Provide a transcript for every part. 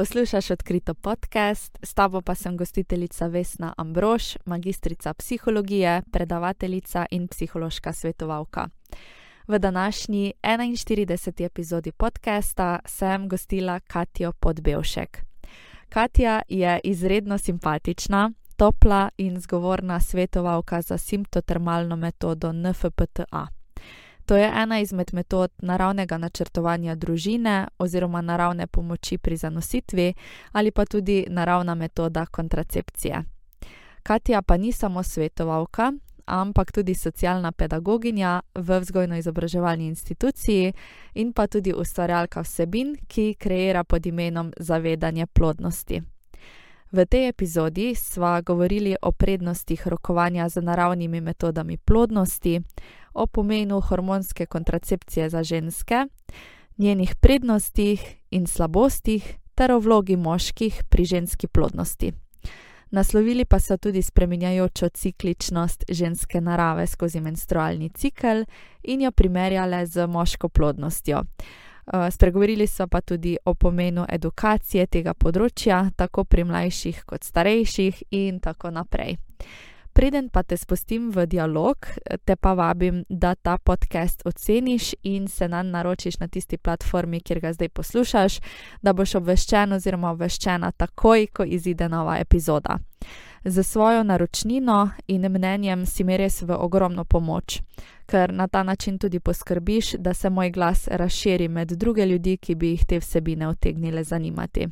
Poslušaš odkrito podcast, s tabo pa sem gostiteljica Vesna Ambrož, magistrica psihologije, predavateljica in psihološka svetovalka. V današnji 41. epizodi podcasta sem gostila Katijo Podbevšek. Katja je izredno simpatična, topla in zgovorna svetovalka za simptotermalno metodo NFPTA. To je ena izmed metod naravnega načrtovanja družine oziroma naravne pomoči pri zanositvi ali pa tudi naravna metoda kontracepcije. Katja pa ni samo svetovalka, ampak tudi socialna pedagoginja v vzgojno-izobraževalni instituciji in pa tudi ustvarjalka vsebin, ki kreira pod imenom Zavedanje plodnosti. V tej epizodi sva govorili o prednostih rokovanja z naravnimi metodami plodnosti, o pomenu hormonske kontracepcije za ženske, njenih prednostih in slabostih ter o vlogi moških pri ženski plodnosti. Naslovili pa so tudi spreminjajočo cikličnost ženske narave skozi menstrualni cikl in jo primerjali z moško plodnostjo. Eh, spregovorili so pa tudi o pomenu edukacije tega področja, tako pri mlajših kot starejših in tako naprej. Preden pa te spustim v dialog, te pa vabim, da ta podcast oceniš in se na njega naročiš na tisti platformi, kjer ga zdaj poslušaš, da boš obveščen oziroma obveščena takoj, ko izide nova epizoda. Za svojo naročnino in mnenjem si mi res v ogromno pomoč, ker na ta način tudi poskrbiš, da se moj glas razširi med druge ljudi, ki bi jih te vsebine utegnile zanimati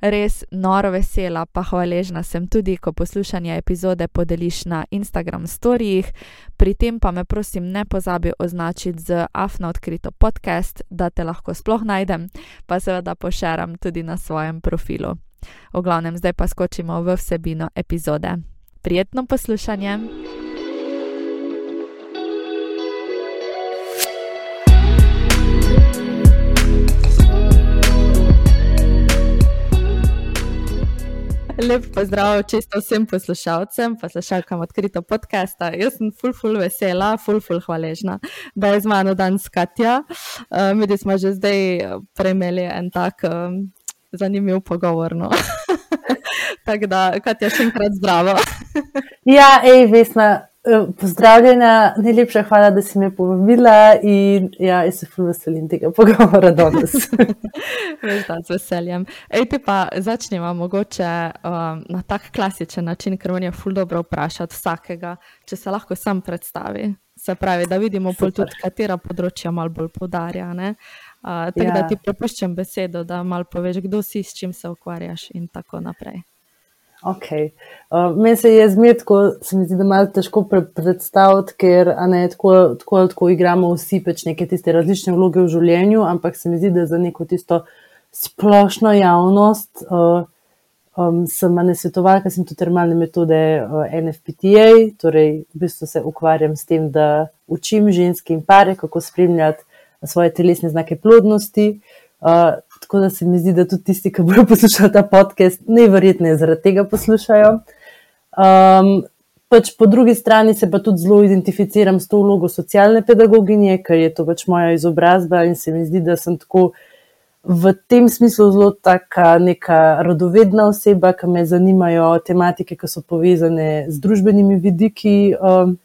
res noro vesela, pa hvaležna sem tudi, ko poslušanje epizode podeliš na Instagram storijih. Pri tem pa me prosim ne pozabi označiti z afna odkrito podcast, da te lahko sploh najdem, pa seveda pošeram tudi na svojem profilu. V glavnem, zdaj pa skočimo v vsebino epizode. Prijetno poslušanje! Lep pozdrav čisto vsem poslušalcem, poslušalkam odkrito podcasta. Jaz sem full, full vesela, full, full hvaležna, da je z mano danes Katja. Uh, mi smo že zdaj eh, prejmeli en tak um, zanimiv pogovor. No. Tako da, Katja, še enkrat zdravo. ja, ej, vesna. Pozdravljena, najlepša hvala, da si me povabila in ja, jaz se zelo veselim tega pogovora danes. z veseljem. Ejte pa začnemo mogoče um, na tak klasičen način, ker on je ful dobro vprašati vsakega, če se lahko sam predstavi. Se pravi, da vidimo tudi, katera področja malo bolj podarja. Uh, tako ja. da ti prepuščam besedo, da malo poveš, kdo si, s čim se ukvarjaš in tako naprej. Okay. Uh, Meni se je zmerno, se mi zdi, da je malo težko pre predstaviti, ker ne, tako, tako, tako igramo vsi pač neke tiste različne vloge v življenju, ampak se mi zdi, da za neko tisto splošno javnost uh, um, sem ne svetovalka, sem tudi termalne metode uh, NFPTA, torej v bistvu se ukvarjam s tem, da učim ženske in pare, kako spremljati svoje telesne znake plodnosti. Uh, Tako da se mi zdi, da tudi tisti, ki bodo poslušali ta podcast, najverjetneje zaradi tega poslušajo. Um, pač po drugi strani se pa tudi zelo identificiram s to vlogo socialne pedagoginje, ker je to pač moja izobrazba in se mi zdi, da sem tako v tem smislu zelo taka neka rodovedna oseba, ki me zanimajo tematike, ki so povezane z družbenimi vidiki. Um,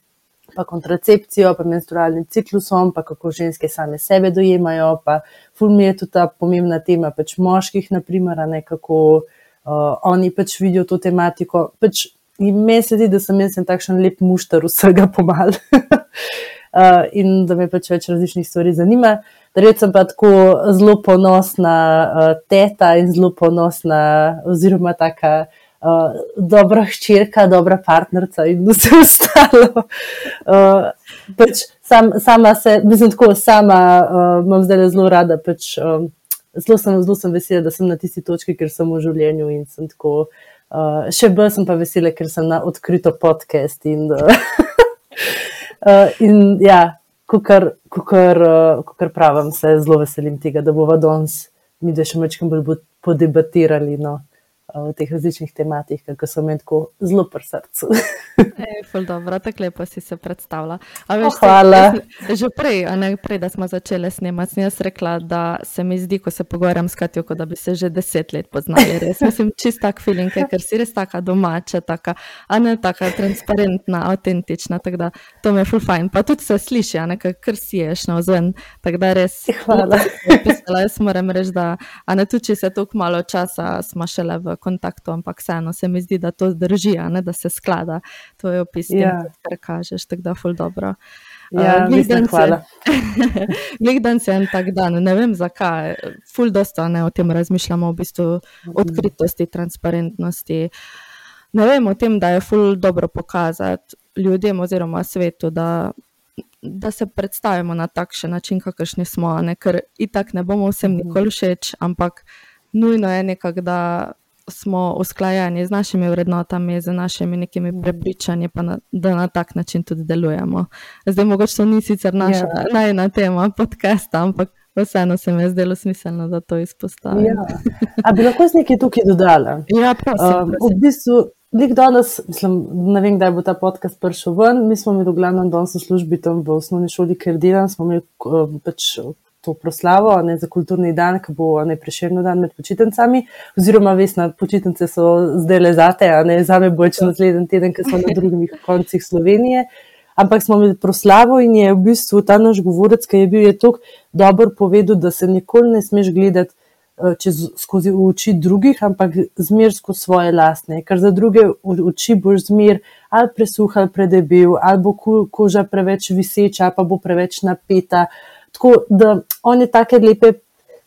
pa kontracepcijo, pa menstrualnim ciklusom, pa kako ženske same sebe dojemajo. Pa ful mi je tudi ta pomembna tema pač moških, naprimer, ne kako uh, oni pač vidijo to tematiko. Pač Meni se zdi, da sem jaz takšen lep mušter vsega pomal uh, in da me pač več različnih stvari zanima. Res sem pa tako zelo ponosna uh, teta in zelo ponosna, oziroma taka uh, dobra hčerka, dobra partnerka in vse ostalo. Uh, pač sam, sama se, mislim, tako sama uh, imam zdaj zelo rada. Pač, um, zelo, sem, zelo sem vesela, da sem na tisti točki, ker sem v življenju in sem tako. Uh, še bolj sem pa vesela, ker sem na odkrito podcast. In, uh, uh, in ja, kar uh, pravim, se zelo veselim tega, da bomo danes mi, da še večkrat bolj podebatirali. No o teh različnih tematih, ki so meni tako zelo pri srcu. Ej, dobro, tako lepo si se predstavlja. Veš, oh, hvala. Se, že prej, ne, prej, da smo začeli snemati, sem jaz rekla, da se mi zdi, ko se pogovarjam s Katijo, da bi se že deset let poznali. Res mislim, čist tak feeling, ker si res taka domača, taka, a ne taka transparentna, avtentična. Da, to mi je full fine. Pa tudi se sliši, a ne kar si ješ na ozven. Tako da res. Hvala. Pisala, jaz moram reči, da a ne tudi, če se toliko malo časa smo šele v kontaktu, ampak vseeno se mi zdi, da to zdrži, a ne da se sklada tvoj opis, ja. kar kažeš, tako da ful dobro. Ja, uh, mislim, hvala. Glej, dan je en tak dan, ne vem zakaj, ful dosta ne o tem razmišljamo, v bistvu mhm. odkritosti, transparentnosti. Ne vem o tem, da je ful dobro pokazati ljudem oziroma svetu, da, da se predstavimo na takšen način, kakršni smo, ne? ker itak ne bomo vsem mhm. nikoli všeč, ampak nujno je nekako, da smo usklajeni z našimi vrednotami, z našimi nekimi mm. prepričanji, pa na, da na tak način tudi delujemo. Zdaj, mogoče to ni sicer naša ja. najna tema podcasta, ampak vseeno se mi je zdelo smiselno, da to izpostavim. Ja. A bi lahko z nekaj tukaj dodala? Ja, prosim. Um, v bistvu, lik danes, mislim, ne vem, kdaj bo ta podcast prišel ven, mi smo imeli v glavnem danes v službi tam v osnovni šoli, ker delam, smo imeli pač to proslavo ne, za kulturni dan, ki bo ne preširno dan med počitnicami. Oziroma, veš, na počitnice so zdaj le zate, a ne za me bo če naslednji teden, ker smo na drugih koncih Slovenije. Ampak smo imeli proslavo in je v bistvu ta naš govorec, ki je bil tako dober povedal, da se nikoli ne smeš gledati eh, čez, skozi oči drugih, ampak zmer skozi svoje lastne. Ker za druge oči boš zmer ali presuh ali predebel, ali bo koža preveč viseča, pa bo preveč napeta. Tako da oni take lepe,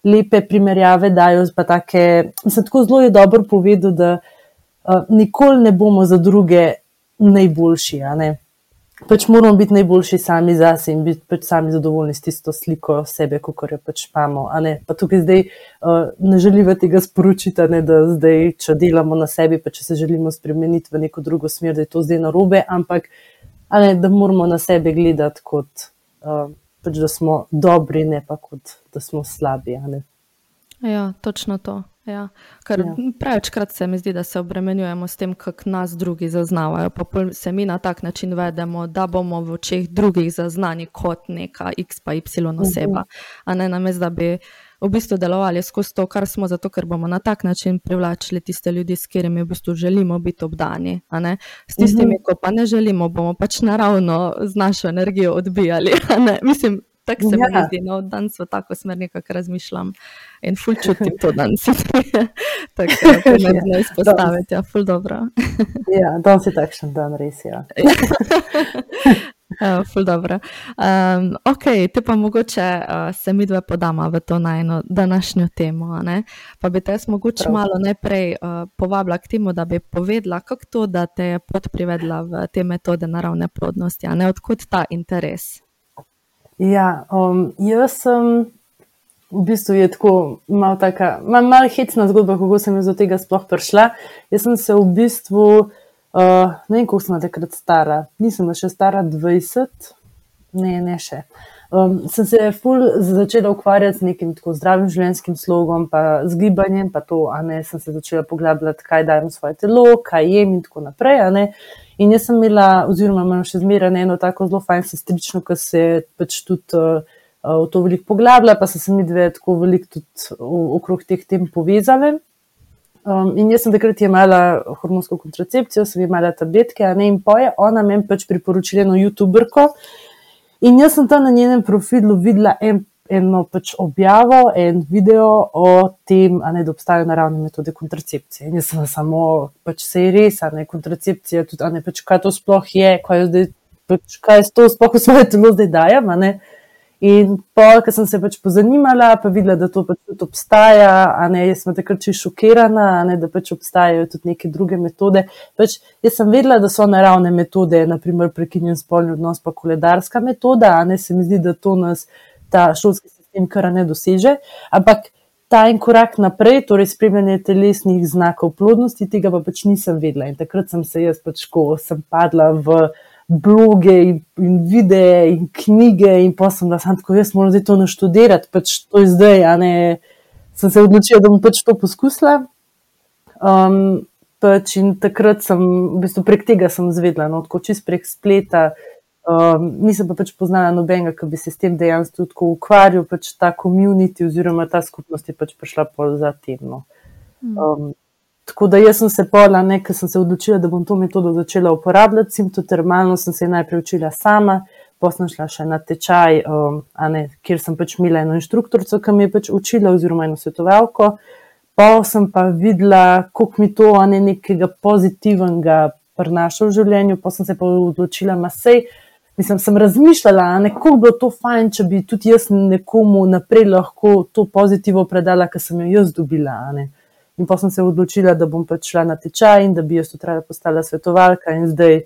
lepe primerjave dajo. Take, mislim, tako zelo je dobro povedal, da uh, nikoli ne bomo za druge najboljši. Pač moramo biti najboljši sami za sebe in biti pač sami zadovoljni s tisto sliko sebe, kot jo pač imamo. Pa tukaj zdaj uh, ne želimo tega sporočiti, ne, da zdaj, če delamo na sebi, pa če se želimo spremeniti v neko drugo smer, da je to zdaj narobe, ampak ne, da moramo na sebe gledati kot. Uh, pač, da smo dobri, ne pa kot da smo slabi. Ja, točno to. Ja. Ker ja. prevečkrat se mi zdi, da se obremenjujemo s tem, kako nas drugi zaznavajo. Pa se mi na tak način vedemo, da bomo v očeh drugih zaznani kot neka X pa Y oseba. Uh -huh. A ne namesto, da bi v bistvu delovali skozi to, kar smo, zato ker bomo na tak način privlačili tiste ljudi, s katerimi v bistvu želimo biti obdani. S tistimi, uh -huh. ko pa ne želimo, bomo pač naravno z našo energijo odbijali. Mislim, tako se ja. mi zdi, no, danes v tako smer nekako razmišljam in ful čutim to danes. tako da se mi zdi izpostaviti, ja, ful dobro. ja, danes je takšen dan, res je. Ja. Uh, ful dobro. Um, ok, te pa mogoče uh, se mi dve podama v to najno današnjo temo. Ne? Pa bi te jaz mogoče Prav. malo najprej uh, povabila k temu, da bi povedala, kako to, da te je pot privedla v te metode naravne plodnosti, a ne odkud ta interes. Ja, um, jaz sem v bistvu je tako malo taka, malo mal hecna zgodba, kako sem do tega sploh prišla. Jaz sem se v bistvu, uh, ne vem, koliko sem takrat stara, nisem še stara 20, ne, ne še. Um, sem se ful začela ukvarjati z nekim tako zdravim življenjskim slogom, pa z gibanjem, pa to, a ne, sem se začela poglabljati, kaj dajem svoje telo, kaj jem in tako naprej. In jaz sem imela, oziroma imam še zmeraj eno tako zelo fajn sestrično, ki se pač tudi uh, v to veliko poglablja, pa so se mi dve tako veliko tudi okrog teh tem povezale. Um, in jaz sem takrat imela hormonsko kontracepcijo, sem imela tabletke, ne in poje, ona meni pač priporočila eno YouTuberko. In jaz sem tam na njenem profilu videla en eno pač objavo, en video o tem, ne, da obstajajo naravne metode kontracepcije. In jaz sem samo, pač se je res, a ne kontracepcija, tudi ne, pač, kaj to sploh je, kaj, zdaj, pač, kaj je to sploh v svoje telo zdaj dajem. In pa, ker sem se pač pozanimala, pa videla, da to pač tudi obstaja, a ne, jaz sem takrat čisto šokirana, ne, da pač obstajajo tudi neke druge metode. Pač, jaz sem vedela, da so naravne metode, naprimer prekinjen spolni odnos, pa koledarska metoda, a ne se mi zdi, da to nas ta šolski sistem kar ne doseže. Ampak ta en korak naprej, torej spremljanje telesnih znakov plodnosti, tega pa pač nisem vedela. In takrat sem se jaz pač, ko sem padla v bloge in, in videe in knjige, in pa sem da sam tako, jaz moram zdaj to naštudirati, pač to je zdaj, a ne. Sem se odločila, da bom pač to poskusila. Um, Pač in takrat sem, v bistvu prek tega sem zvedla, no, tako čist prek spleta. Um, nisem pa pač poznala nobenega, ki bi se s tem dejansko tako ukvarjal, pač ta komunity oziroma ta skupnost je pač prišla pol za tem. No. Um, tako da jaz sem se pola, nekaj sem se odločila, da bom to metodo začela uporabljati, simptotermalno sem se najprej učila sama, potem šla še na tečaj, um, ne, kjer sem pač imela eno inštruktorico, ki mi je pač učila oziroma eno svetovalko. Pa sem pa videla, kako mi to ne nekega pozitivnega prinaša v življenju, pa sem se pa odločila, da sej. Mislim, sem razmišljala, kako bi bilo to fajn, če bi tudi jaz nekomu naprej lahko to pozitivno predala, kar sem jo jaz dobila. In pa sem se odločila, da bom pač šla na tečaj in da bi jaz trajala postala svetovalka. In zdaj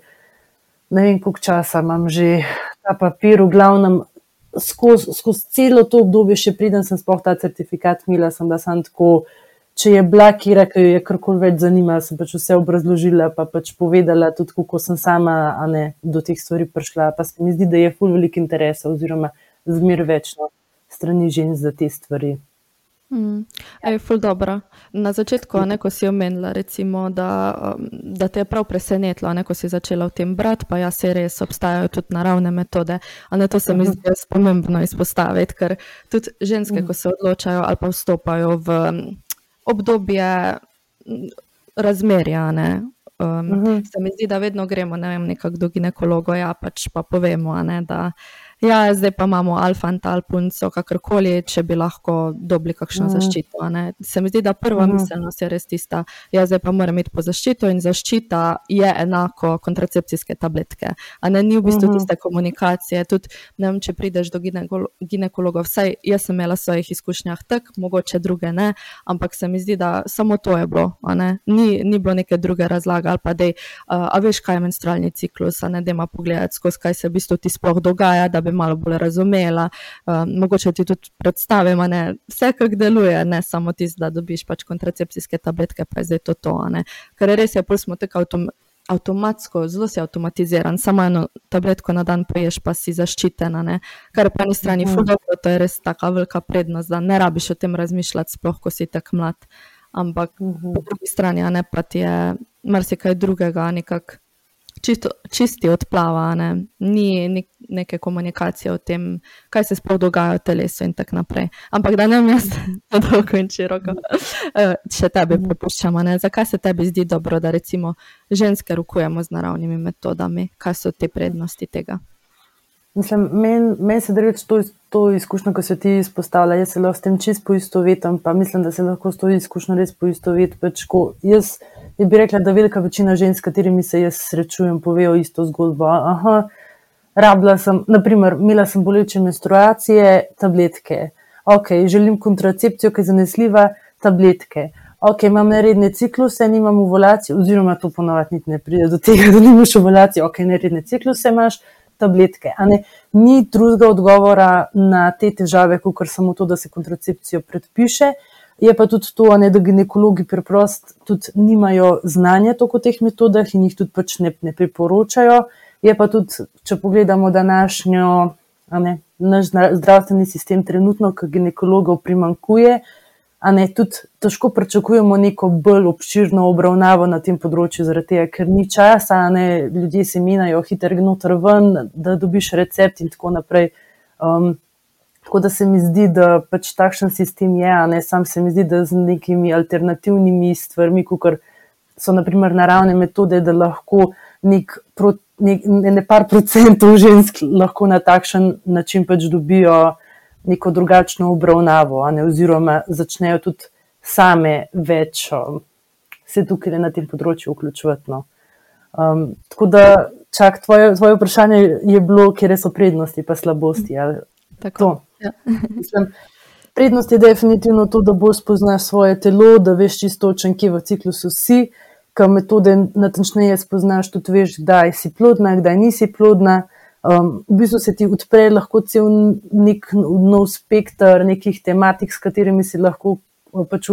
ne vem, koliko časa imam že ta papir, v glavnem skozi skoz celo to obdobje, še preden sem spoh ta certifikat imela, sem da sem tako če je bila, ki je je karkoli več zanimala, sem pač vse obrazložila, pa pač povedala tudi, kako sem sama ne, do teh stvari prišla. Pa se mi zdi, da je ful velik interes oziroma zmer večno strani žen za te stvari. Mm. Je ful dobro. Na začetku, ne, ko si omenila, recimo, da, um, da te je prav presenetilo, ne, ko si začela v tem brati, pa ja, se res obstajajo tudi naravne metode. Ne, to se mi mhm. zdi pomembno izpostaviti, ker tudi ženske, mm. ko se odločajo ali pa vstopajo v obdobje razmerja. Ne? Um, mhm. Se mi zdi, da vedno gremo vem, do ginekologa, ja, pač pa povemo, ne, da ja, zdaj pa imamo alfa in tal punco, kakorkoli, če bi lahko dobili kakšno mm. zaščito. Ne. Se mi zdi, da prva mm. miselnost je res tista, da ja, zdaj pa moram imeti po zaščito in zaščita je enako kontracepcijske tabletke. A ne ni v bistvu mm tiste komunikacije. Tudi, ne vem, če prideš do ginekolo ginekologa, vsaj jaz sem imela v svojih izkušnjah tak, mogoče druge ne, ampak se mi zdi, da samo to je bilo. Ni, ni bilo neke druge razlage ali pa da, uh, a veš, kaj je menstrualni ciklus, a ne da ima pogledati skozi, kaj se v bistvu ti sploh dogaja bi malo bolj razumela, uh, mogoče ti tudi predstavim, da vse, kar deluje, ne samo ti, da dobiš pač kontracepcijske tabletke, pa je zdaj to to. Ker res je, pol smo tako avtom avtomatsko, zelo si avtomatiziran, samo eno tabletko na dan poješ, pa si zaščitena. Ne? Kar po eni strani mhm. fudobno, to je res taka velika prednost, da ne rabiš o tem razmišljati, sploh ko si tako mlad. Ampak uh -huh. po drugi strani, ne pa ti je marsikaj drugega, nekako čisto, čisti odplava, ne? ni nek, neke komunikacije o tem, kaj se sploh dogaja v telesu in tako naprej. Ampak da ne vem, jaz to dolgo in široko, eh, če tebe mhm. prepuščamo. Zakaj se tebi zdi dobro, da recimo ženske rokujemo z naravnimi metodami? Kaj so te prednosti tega? Mislim, meni men se reče to, to izkušnjo, ko se ti izpostavlja. Jaz se lahko s tem čist poistovetim, pa mislim, da se lahko s to izkušnjo res poistovetim. Pač, bi rekla, da velika večina žensk, s katerimi se jaz srečujem, povejo isto zgodbo. Aha, rabila sem, naprimer, imela sem boleče menstruacije, tabletke. Ok, želim kontracepcijo, ki je zanesljiva, tabletke. Ok, imam neredne cikluse, nimam ovulacije, oziroma to ponovadi ne pride do tega, da nimaš ovulacije. Ok, neredne cikluse imaš tabletke. Ni drugega odgovora na te težave, kot samo to, da se kontracepcijo predpiše. Je pa tudi to, ne, da ginekologi preprosto tudi nimajo znanja o teh metodah in jih tudi pač ne, ne priporočajo. Je pa tudi, če pogledamo današnjo, ne, naš zdravstveni sistem, trenutno, ki ginekologov primankuje, a ne tudi težko pričakujemo neko bolj obširno obravnavo na tem področju, zaradi tega, ker ni časa, ne, ljudje se minajo hiter gnotar ven, da dobiš recept in tako naprej. Um, tako da se mi zdi, da pač takšen sistem je, a ne sam se mi zdi, da z nekimi alternativnimi stvarmi, kot so naprimer naravne metode, da lahko nek, nek, ne par procentov žensk lahko na takšen način pač dobijo neko drugačno obravnavo, ne, oziroma začnejo tudi same več se tukaj na tem področju vključevati. No. Um, tako da, čak, tvoje, tvoje vprašanje je bilo, kje so prednosti in slabosti. Tako. Ja. Mislim, prednost je definitivno to, da bolj spoznaš svoje telo, da veš čisto, kje v ciklusu si, kaj metode natančneje spoznaš, tudi veš, kdaj si plodna, kdaj nisi plodna. Um, v bistvu se ti odpre lahko cel nek nov spektr nekih tematik, s katerimi si lahko uh, pač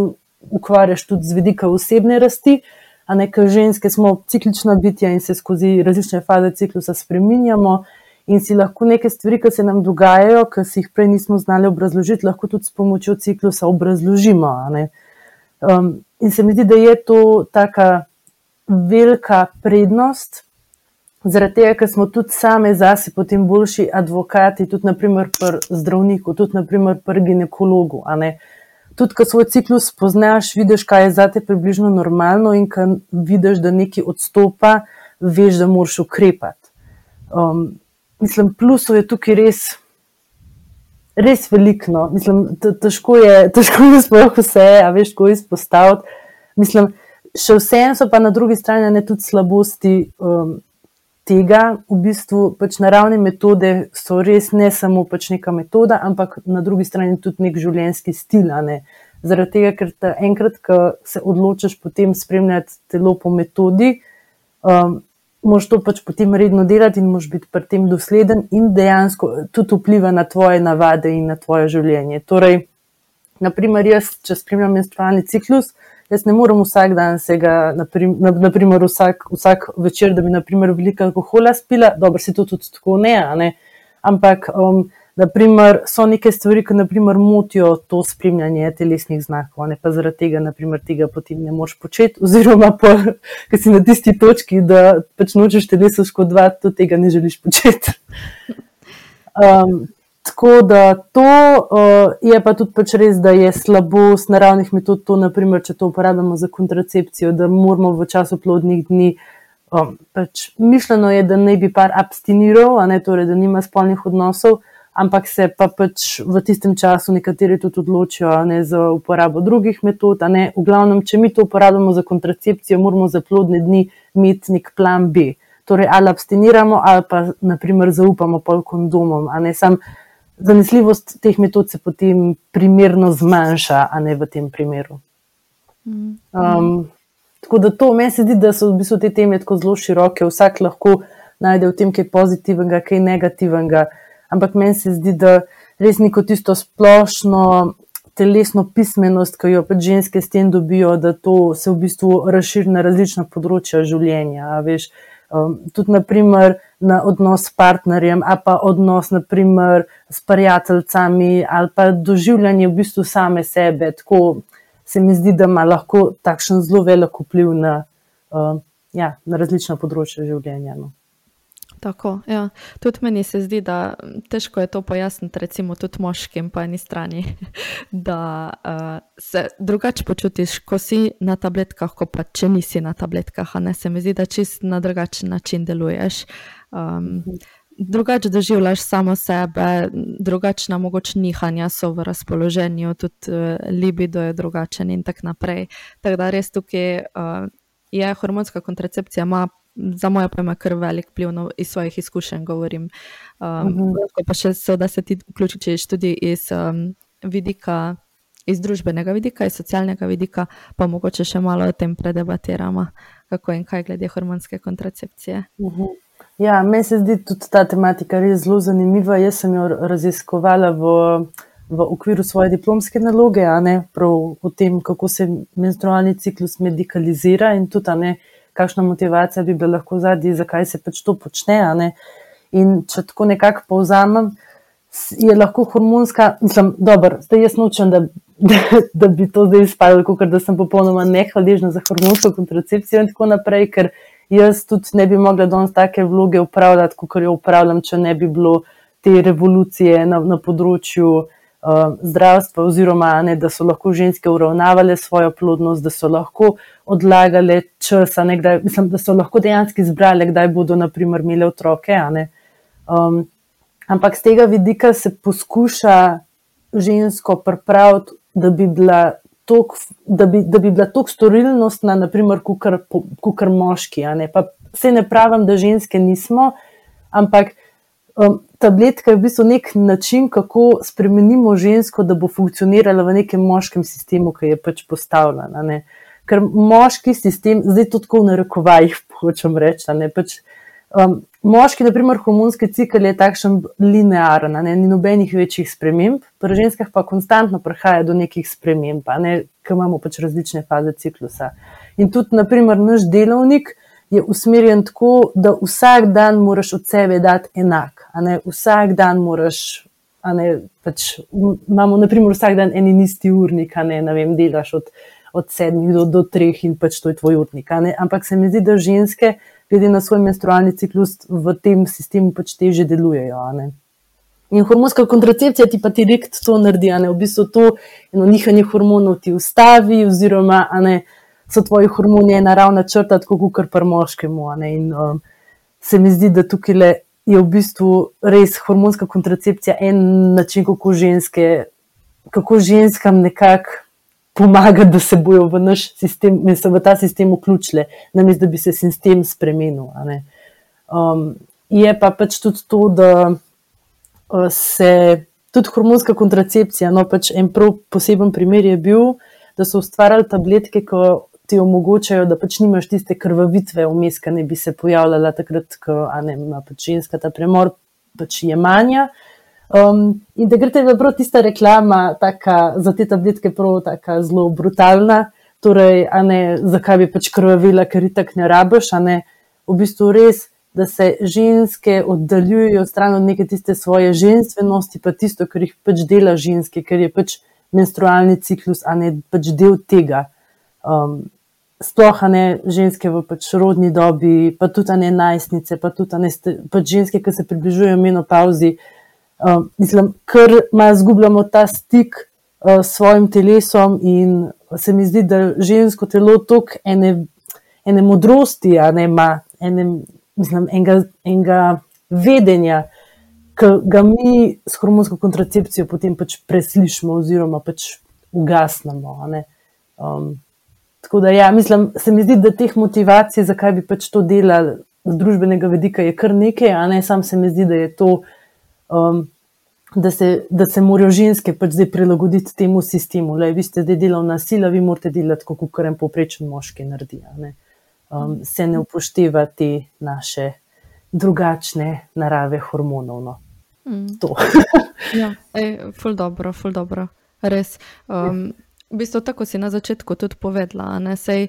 ukvarjaš tudi z vidika osebne rasti. A nekaj ženske smo ciklična bitja in se skozi različne faze ciklusa spreminjamo in si lahko neke stvari, ki se nam dogajajo, ki si jih prej nismo znali obrazložiti, lahko tudi s pomočjo ciklusa obrazložimo. Um, in se mi zdi, da je to taka velika prednost, zaradi tega, ker smo tudi sami zase potem boljši advokati, tudi naprimer pri zdravniku, tudi naprimer pri ginekologu. Tudi, ko svoj ciklus spoznaš, vidiš, kaj je zate približno normalno in ko vidiš, da nekaj odstopa, veš, da moraš ukrepati. Um, mislim, plusov je tukaj res. Res veliko, no. mislim, težko je, težko je sploh vse, a veš, kako izpostaviti. Mislim, še vsem so pa na drugi strani ne tudi slabosti um, tega, v bistvu pač naravne metode so res ne samo pač neka metoda, ampak na drugi strani tudi nek življenjski stil. Ne. Zaradi tega, ker enkrat, ko se odločiš potem spremljati telo po metodi, um, moš to pač potem redno delati in moš biti pri tem dosleden in dejansko tudi vpliva na tvoje navade in na tvoje življenje. Torej, naprimer, jaz, če spremljam menstrualni ciklus, jaz ne morem vsak dan se ga, naprimer, vsak, vsak večer, da bi naprimer veliko alkohola spila, dobro si to tudi tako ne, ne? ampak um, Naprimer, so neke stvari, ki naprimer, motijo to spremljanje telesnih znakov, ne pa zaradi tega, naprimer, tega potem ne moš početi, oziroma, ker si na tisti točki, da pač nočeš telesu škodovati, to tega ne želiš početi. Um, tako da to uh, je pa tudi pač res, da je slabost naravnih metod, to, naprimer, če to uporabljamo za kontracepcijo, da moramo v času plodnih dni. Um, pač mišljeno je, da ne bi par abstiniral, ne, torej, da nima spolnih odnosov ampak se pa pač v tistem času nekateri tudi odločijo ne, za uporabo drugih metod. V glavnem, če mi to uporabljamo za kontracepcijo, moramo za plodne dni imeti nek plan B. Torej, ali abstiniramo, ali pa naprimer zaupamo pol kondomom. Zanesljivost teh metod se potem primerno zmanjša, a ne v tem primeru. Mm. Um, tako da to meni se zdi, da so v bistvu te teme tako zelo široke, vsak lahko najde v tem kaj pozitivnega, kaj negativnega ampak meni se zdi, da res neko tisto splošno telesno pismenost, ki jo pač ženske s tem dobijo, da to se v bistvu razširi na različna področja življenja. Veš, um, tudi naprimer na odnos s partnerjem, ali pa odnos naprimer s prijateljicami, ali pa doživljanje v bistvu same sebe. Tako se mi zdi, da ima lahko takšen zelo velik vpliv na, uh, ja, na različna področja življenja. No. Tako, ja. Tudi meni se zdi, da težko je to pojasniti, recimo, tudi moškim po eni strani, da uh, se drugače počutiš, ko si na tabletkah, kot pa če nisi na tabletkah. Ne se mi zdi, da čist na drugačen način deluješ. Um, drugače doživljaš samo sebe, drugačna mogoče nihanja so v razpoloženju, tudi uh, libido je drugačen in tako naprej. Tako da res tukaj uh, je hormonska kontracepcija, ima za moje pojme, kar velik vpliv no, iz svojih izkušenj govorim. Um, uh mhm. -huh. Pa še so, da se ti vključiš tudi iz um, vidika, iz družbenega vidika, iz socialnega vidika, pa mogoče še malo o tem predebatiramo, kako in kaj glede hormonske kontracepcije. Uh mhm. -huh. Ja, meni se zdi tudi ta tematika res zelo zanimiva. Jaz sem jo raziskovala v, v okviru svoje diplomske naloge, ne prav o tem, kako se menstrualni ciklus medicalizira in tudi, ne, uh, kakšna motivacija bi bila lahko zadnji, zakaj se pač to počne. In če tako nekako povzamem, je lahko hormonska, mislim, dobro, zdaj jaz nočem, da, da, da bi to zdaj izpadlo, ker da sem popolnoma nehvaležna za hormonsko kontracepcijo in tako naprej, ker jaz tudi ne bi mogla danes take vloge upravljati, kot jo upravljam, če ne bi bilo te revolucije na, na področju. Uh, zdravstva, oziroma ne, da so lahko ženske uravnavale svojo plodnost, da so lahko odlagale čas, kdaj, mislim, da so lahko dejansko izbrali, kdaj bodo, naprimer, imeli otroke. Um, ampak z tega vidika se poskuša žensko pripraviti, da bi bila. Tok, da, bi, da bi bila tako storilnostna, naprimer, kot kar moški. Ne? Vse ne pravim, da ženske nismo, ampak um, tabletka je v bistvu nek način, kako spremenimo žensko, da bo funkcionirala v nekem moškem sistemu, ki je pač postavljena. Ne? ker moški sistem, zdaj to tako v narekovajih, hočem reči. Pač, um, moški, naprimer, hormonski cikl je takšen linearen, ne, ni nobenih večjih sprememb, pri ženskah pa konstantno prihaja do nekih sprememb, ne, ker imamo pač različne faze ciklusa. In tudi, naprimer, naš delovnik. Je usmerjen tako, da vsak dan moraš od sebe dati enak. Vsak dan moraš, ne, pač, imamo naprimer, vsak dan en in isti urnik, ne, ne vem, delaš od od sedmih do, do treh in pač to je tvoj urnik. Ampak se mi zdi, da ženske, glede na svoj menstrualni ciklus, v tem sistemu pač teže delujejo. In hormonska kontracepcija ti pa direkt to naredi, ne? v bistvu to eno nihanje hormonov ti ustavi, oziroma ne, so tvoji hormoni ena ravna črta, tako kot pri moškemu. In um, se mi zdi, da tukaj le je v bistvu res hormonska kontracepcija en način, kako, ženske, kako ženskam nekako pomaga, da se bojo v naš sistem, da se v ta sistem vključile, namesto da bi se sistem spremenil. Um, je pa pač tudi to, da uh, se tudi hormonska kontracepcija, no pač en prav poseben primer je bil, da so ustvarjali tabletke, ki ti omogočajo, da pač nimaš tiste krvavitve vmes, ki ne bi se pojavljala takrat, ko ima pač ženska ta premor, pač je manja. Um, in da gre te prav tista reklama taka, za te tabletke, prav tako zelo brutalna. Torej, ne, zakaj bi pač krvavila, ker ti tako ne rabiš, a ne v bistvu res, da se ženske oddaljujejo stran od neke tiste svoje ženskosti, pa tisto, kar jih pač dela ženske, ker je pač menstrualni ciklus, a ne pač del tega. Um, sploh ne ženske v pač rodni dobi, pa tudi ne najstnice, pa tudi ne pač ženske, ki se približujejo menopauzi. Um, mislim, ker ima zgubljamo ta stik uh, s svojim telesom, in se mi zdi, da žensko telo toliko ene, ene modrosti, a ne ima ene, mislim, enega, enega vedenja, ki ga mi s hormonsko kontracepcijo potem pač preslišimo, oziroma pač ugasnemo. Um, Tako da, ja, mislim, se mi zdi, da teh motivacij, zakaj bi pač to delali z družbenega vidika, je kar nekaj, a ne sam se mi zdi, da je to, um, da, se, da se morajo ženske pač zdaj prilagoditi temu sistemu. Le, vi ste zdaj delovna sila, vi morate delati, kot kar en poprečen moški naredi. Ne? Um, se ne upošteva te naše drugačne narave hormonov. No. Mm. ja, ej, ful dobro, ful dobro, res. Um, ja. V bistvu, tako si na začetku tudi povedala, sej.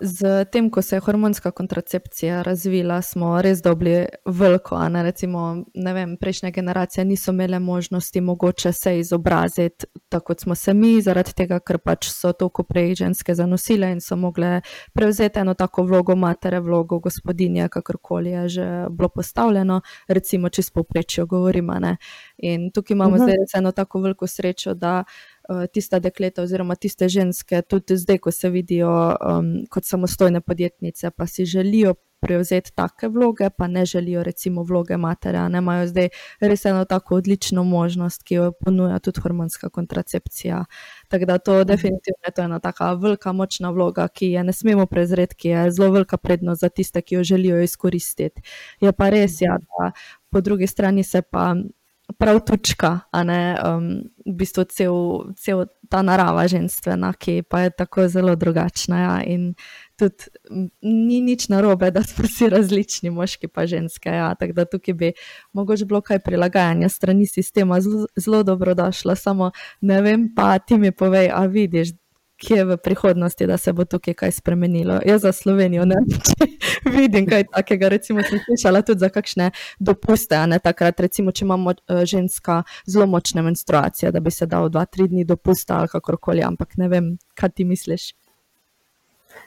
Z tem, ko se je hormonska kontracepcija razvila, smo res dobili veliko. Ne? Recimo, ne vem, prejšnje generacije niso imele možnosti mogoče se izobraziti tako, kot smo se mi, zaradi tega, ker pač so toliko prej ženske zanosile in so mogle prevzeti eno tako vlogo matere, vlogo gospodinje, kakorkoli je že bilo postavljeno, recimo, če spoprečijo govorimo. Ne? In tukaj imamo uh mhm. -huh. zdaj eno tako veliko srečo, da. Eh, tiste dekleta oziroma tiste ženske, tudi zdaj, ko se vidijo um, kot samostojne podjetnice, pa si želijo prevzeti take vloge, pa ne želijo recimo vloge matere, ne imajo zdaj res eno tako odlično možnost, ki jo ponuja tudi hormonska kontracepcija. Tako da to definitivno je to ena taka velika, močna vloga, ki je ne smemo prezreti, ki je zelo velika prednost za tiste, ki jo želijo izkoristiti. Je pa res, ja, da po drugi strani se pa prav tučka, a ne um, v bistvu cel, cel ta narava ženstvena, ki pa je tako zelo drugačna. Ja, in tudi ni nič narobe, da smo vsi različni, moški pa ženske. Ja, tako da tukaj bi mogoče bilo kaj prilagajanja strani sistema zelo, dobrodošlo, samo ne vem, pa ti mi povej, a vidiš kje v prihodnosti, da se bo tukaj kaj spremenilo. Jaz za Slovenijo ne vidim kaj takega. Recimo, sem slišala tudi za kakšne dopuste. Ne, takrat, recimo, če imamo uh, ženska zelo močne menstruacije, da bi se dal dva, tri dni dopusta ali kakorkoli, ampak ne vem, kaj ti misliš.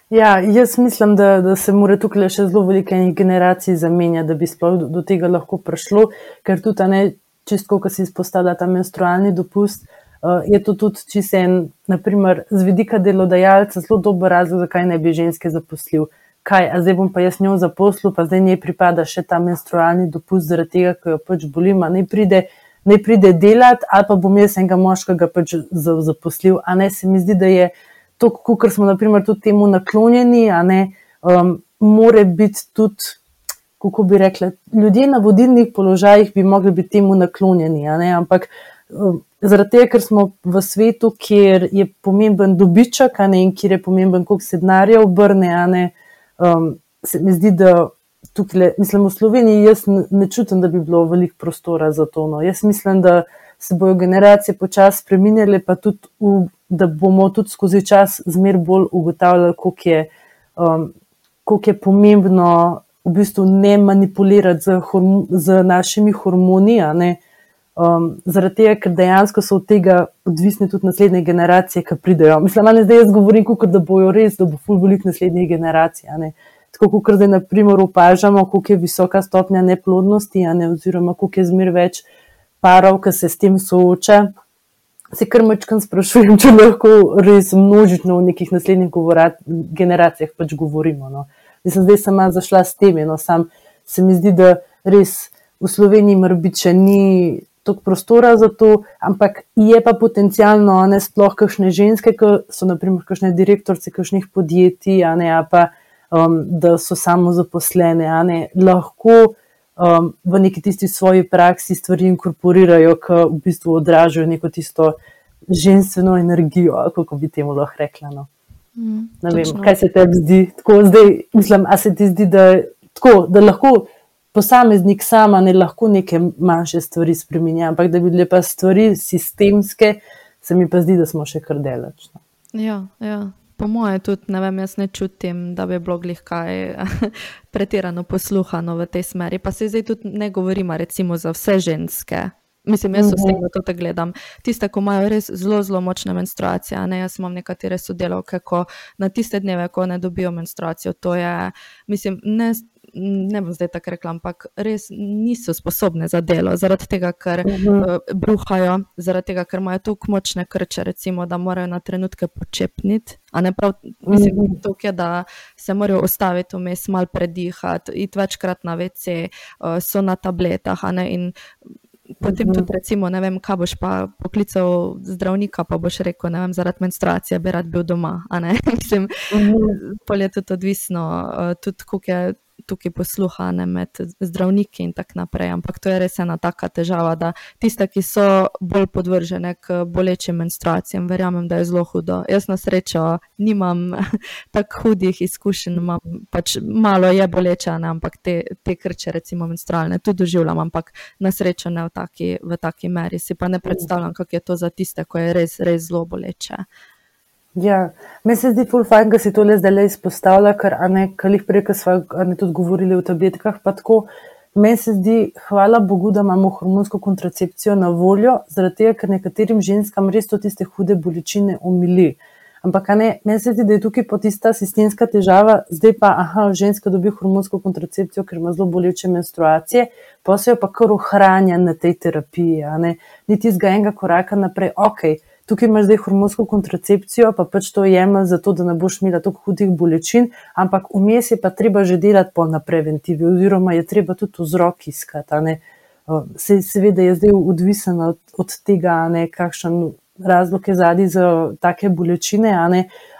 Ja, jaz mislim, da, da se mora tukaj še zelo velike generacije zamenjati, da bi sploh do, do tega lahko prišlo, ker tudi ne čisto, ko si izpostavlja ta menstrualni dopust. Uh, je to tudi čisto en, naprimer, z vidika delodajalca, zelo dober razlog, zakaj ne bi ženske zaposlil. Kaj, a zdaj bom pa jaz njo zaposlil, pa zdaj njej pripada še ta menstrualni dopust, zaradi tega, ker jo pač bolim, ne pride, ne pride delati, ali pa bom jaz enega moškega pač zaposlil. A ne se mi zdi, da je to, kar smo naprimer tudi temu naklonjeni, a ne um, more biti tudi. Kako bi rekla, ljudje na vodilnih položajih bi mogli biti temu naklonjeni, ampak um, Zaradi tega, ker smo v svetu, kjer je pomemben dobiček, ne, in kjer je pomemben, koliko se denarja obrne. Ne, um, se mi zdi, da tukaj, mislim, v Sloveniji, jaz ne čutim, da bi bilo veliko prostora za to. No. Jaz mislim, da se bodo generacije počasi spremenile, pa tudi, v, da bomo tudi skozi čas zmer bolj ugotavljali, koliko je, um, koliko je pomembno v bistvu ne manipulirati z, horm z našimi hormoni. Ne, Um, zaradi tega, ker dejansko so od tega odvisne tudi naslednje generacije, ki pridejo. Mislim, da zdaj jaz govorim, kot da bojo res, da bo ful velik naslednjih generacij. Tako kot zdaj, na primer, opažamo, koliko je visoka stopnja neplodnosti, ne, oziroma koliko je zmer več parov, ki se s tem sooča. Se kar mečkam sprašujem, če lahko res množično v nekih naslednjih generacijah pač govorimo. No. Mislim, zdaj sem zašla s tem, no, sam se mi zdi, da res v Sloveniji mrbiče ni toliko prostora za to, ampak je pa potencialno, ne sploh kakšne ženske, ki so naprimer kakšne direktorice kakšnih podjetij, ne, pa um, da so samo zaposlene, ne, lahko um, v neki tisti svoji praksi stvari inkorporirajo, ki v bistvu odražajo neko tisto ženstveno energijo, kako bi temu lahko rekla. No. Mm, vem, kaj se tebi zdi? Tako, zdaj, mislim, a se ti zdi, da, tako, da lahko posameznik sama ne lahko neke manjše stvari spremenja, ampak da bi bile pa stvari sistemske, se mi pa zdi, da smo še kar delač. No. Ja, ja. Po mojem, tudi ne vem, jaz ne čutim, da bi bilo glih kaj pretirano posluhano v tej smeri. Pa se zdaj tudi ne govorimo, recimo, za vse ženske. Mislim, jaz osebno mhm. to tako gledam. Tiste, ki imajo res zelo, zelo močne menstruacije. Ne? Jaz imam nekatere sodelavke, ko na tiste dneve, ko ne dobijo menstruacijo, to je, mislim, ne ne bom zdaj tako rekla, ampak res niso sposobne za delo, zaradi tega, ker uh -huh. uh, bruhajo, zaradi tega, ker imajo tako močne krče, recimo, da morajo na trenutke počepniti. A ne prav, mislim, uh -huh. tukaj, da se morajo ustaviti vmes, malo predihati, iti večkrat na WC, uh, so na tabletah. Potem tudi, recimo, ne vem, kaj boš pa poklical zdravnika, pa boš rekel, ne vem, zaradi menstruacije bi rad bil doma. Mislim, pol je tudi odvisno, uh, tudi koliko je tukaj posluha ne, med zdravniki in tako naprej. Ampak to je res ena taka težava, da tiste, ki so bolj podvržene k bolečim menstruacijam, verjamem, da je zelo hudo. Jaz na srečo nimam tako hudih izkušenj, imam pač malo je boleče, ne, ampak te, te krče, recimo menstrualne, tudi doživljam, ampak na srečo ne v taki, v taki meri. Si pa ne predstavljam, kako je to za tiste, ko je res, res zelo boleče. Ja, meni se zdi ful fajn, da si to le zdaj izpostavlja, ker ne, kar jih prej, smo tudi govorili o tabletkah, pa tako. Meni se zdi, hvala Bogu, da imamo hormonsko kontracepcijo na voljo, zaradi tega, ker nekaterim ženskam res to tiste hude bolečine umili. Ampak ne, meni se zdi, da je tukaj pa tista sistemska težava, zdaj pa, aha, ženska dobi hormonsko kontracepcijo, ker ima zelo boleče menstruacije, pa se jo pa kar ohranja na tej terapiji, niti z enega koraka naprej, okej. Okay, tukaj imaš zdaj hormonsko kontracepcijo, pa pač to jemlj zato, da ne boš imela tako hudih bolečin, ampak vmes je pa treba že delati po na preventivi, oziroma je treba tudi vzrok iskati. Se, seveda je zdaj odvisen od, od tega, ne, kakšen razlog je zadnji za take bolečine,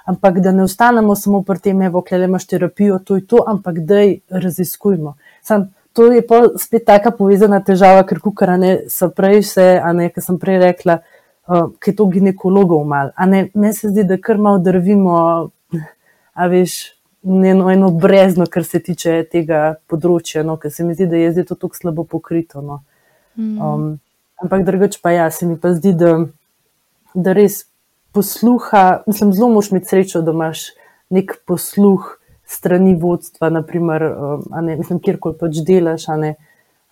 ampak da ne ostanemo samo pri tem, evo, klele imaš terapijo, to je to, ampak da jih raziskujmo. Sam, to je pa spet taka povezana težava, ker kukara ne, so prej vse, a ne, kar sem prej rekla, uh, ki je to ginekologov mal. Meni se zdi, da kar malo drvimo, a veš, eno, eno brezno, kar se tiče tega področja, no, ker se mi zdi, da je zdaj to tako slabo pokrito. No. Mm. Um, ampak drugače pa ja, se mi pa zdi, da, da res posluha, mislim, zelo moš imeti srečo, da imaš nek posluh strani vodstva, naprimer, um, ne, mislim, kjerkoli pač delaš, ne,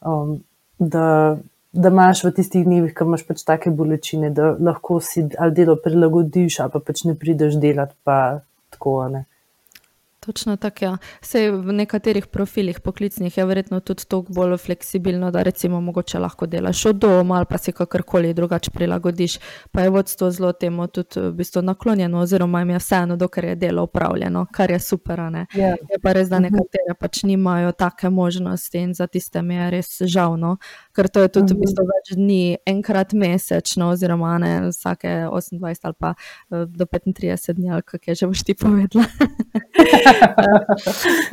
um, da da imaš v tistih dnevih, ko imaš pač take bolečine, da lahko si ali delo prilagodiš, ali pa pač ne prideš delati, pa tako ne. Točno tako. Ja. Sej v nekaterih profilih poklicnih je verjetno tudi toliko bolj fleksibilno, da recimo mogoče lahko delaš od doma ali pa si kakorkoli drugače prilagodiš. Pa je vodstvo zelo temu tudi v bistvu naklonjeno, oziroma jim je vseeno, dokler je delo upravljeno, kar je super. Yeah. Ja. Je pa res, da mhm. nekatere pač nimajo take možnosti in za tiste mi je res žalno, ker to je tudi v bistvu mhm. več dni, enkrat mesečno, oziroma ne vsake 28 ali pa eh, do 35 dni, ali kako je že boš ti povedala.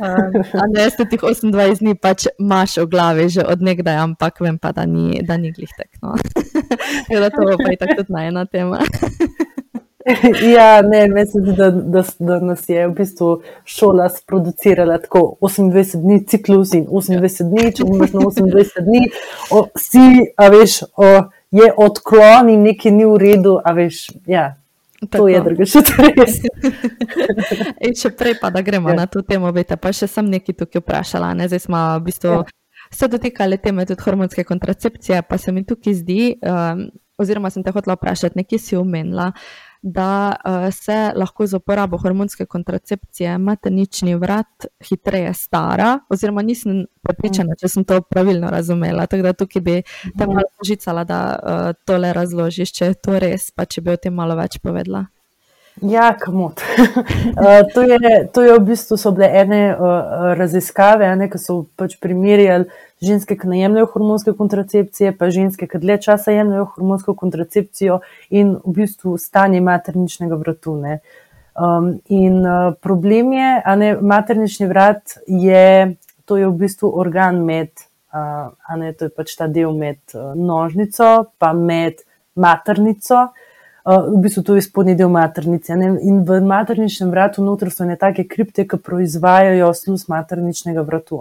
uh, ne, ste tih 28 dni pač imaš v glavi že od nekdaj, ampak vem pa, da ni, da ni glih tekno. da to pa je tako tudi najna tema. ja, ne, mislim, da, da, da nas je v bistvu šola sproducirala tako 28 dni ciklus in 28 dni, če imaš na 28 dni, o, si, a veš, o, je odklon in nekaj ni v redu, a veš, ja, Tako. To je drugače, to res. Če prej pa da gremo ja. na to temo, vete, pa še sem nekaj tukaj vprašala. Ne? Zdaj smo v bistvu. Ja. se dotikali teme tudi hormonske kontracepcije, pa se mi tukaj zdi, um, oziroma sem te hotela vprašati, nekje si omenila, da uh, se lahko z uporabo hormonske kontracepcije maternični vrat hitreje stara, oziroma nisem prepričana, če sem to pravilno razumela. Tako da tukaj bi te malo požicala, da uh, tole razložiš, če je to res, pa če bi o tem malo več povedala. Ja, kamot. uh, to, je, to je v bistvu so bile ene uh, raziskave, ene, ki so pač primerjali ženske, ki ne jemljajo hormonske kontracepcije, pa ženske, ki dlje časa jemljajo hormonsko kontracepcijo in v bistvu stanje materničnega vratu. Um, in uh, problem je, da je maternični vrat, je, to je v bistvu organ med, uh, ne, to je pač ta del med uh, nožnico, pa med maternico v bistvu to je spodnji del maternice. Ne? In v materničnem vratu noter so ne take kripte, ki proizvajajo sluz materničnega vratu.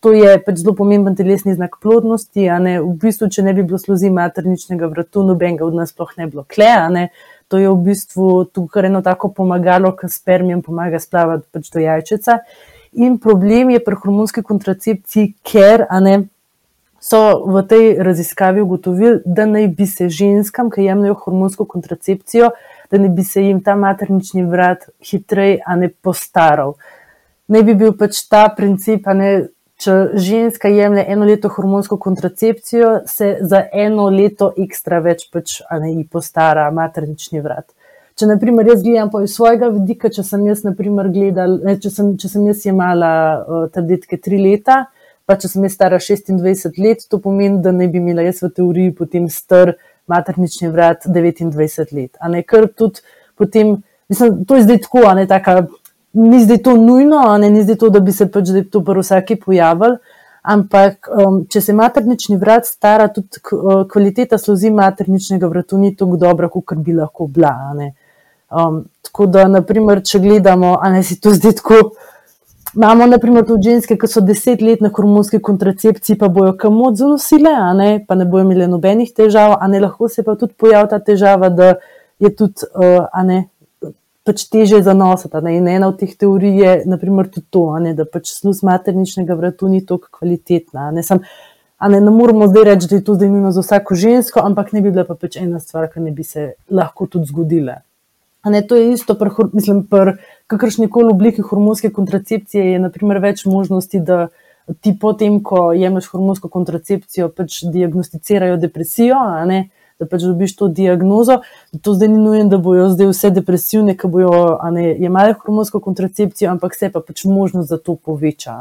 To je pač zelo pomemben telesni znak plodnosti. V bistvu, če ne bi bilo sluzi materničnega vratu, nobenega od nas sploh ne bi bilo kle. To je v bistvu tukaj eno tako pomagalo, ki spermijem pomaga splavati pač do jajčeca. In problem je pri hormonski kontracepciji, ker, a ne, so v tej raziskavi ugotovili, da naj bi se ženskam, ki jemljajo hormonsko kontracepcijo, da naj bi se jim ta maternični vrat hitreje, a ne postaral. Naj bi bil pač ta princip, ne, če ženska jemlje eno leto hormonsko kontracepcijo, se za eno leto ekstra več pač, a ne ji postara maternični vrat. Če, naprimer, jaz gledam po svojega vidika, če sem jaz, naprimer, gledal, ne, če, sem, če sem jaz jemala uh, tabletke tri leta, pa če sem jaz stara 26 let, to pomeni, da ne bi imela jaz v teoriji potem star maternični vrat 29 let. A ne kar tudi potem, mislim, to je zdaj tako, a ne taka, ni zdaj to nujno, a ne ni zdaj to, da bi se pač zdaj to prvo vsaki pojavil. Ampak, um, če se maternični vrat stara, tudi uh, kvaliteta sluzi materničnega vratu ni tako dobra, kot bi lahko bila. Um, tako da, naprimer, če gledamo, a ne si to zdaj tako, Imamo, na primer, tudi ženske, ki so deset let na hormonski kontracepciji, pa bojo kamot zelo sile, ne, pa ne bojo imeli nobenih težav, a ne lahko se pa tudi pojavi ta težava, da je tudi, uh, a ne, pač teže zanositi. In ena od teh teorij je, naprimer, tudi to, ne, da pač sluz materničnega vratu ni tako kvalitetna. Ne, sam, a ne, ne moramo zdaj reči, da je to zdaj nujno za vsako žensko, ampak ne bi bila pa pač ena stvar, ki ne bi se lahko tudi zgodila. Ne, to je isto, pr, mislim, pri kakršni koli obliki hormonske kontracepcije je naprimer, več možnosti, da ti potem, ko jemliš hormonsko kontracepcijo, pač diagnosticirajo depresijo, ne, da pač dobiš to diagnozo. To zdaj ni nujno, da bojo zdaj vse depresivne, ki bojo jemali hormonsko kontracepcijo, ampak se pa pač možnost za to poveča.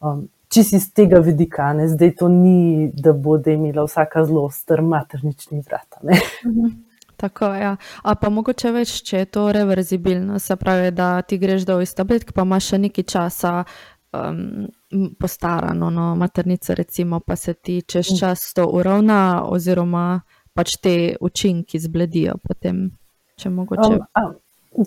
Um, Čisi iz tega vidika, ne? zdaj to ni, da bo da imela vsaka zelo strm maternični vrat. Tako. Ja. A pa mogoče več, če je to reverzibilno, se pravi, da ti greš dol iz tabletk, pa imaš še nekaj časa um, postarano, no, maternica, recimo, pa se ti čez mm. čas to uravna, oziroma pač te učinki zbledijo. Potem, mogoče... um,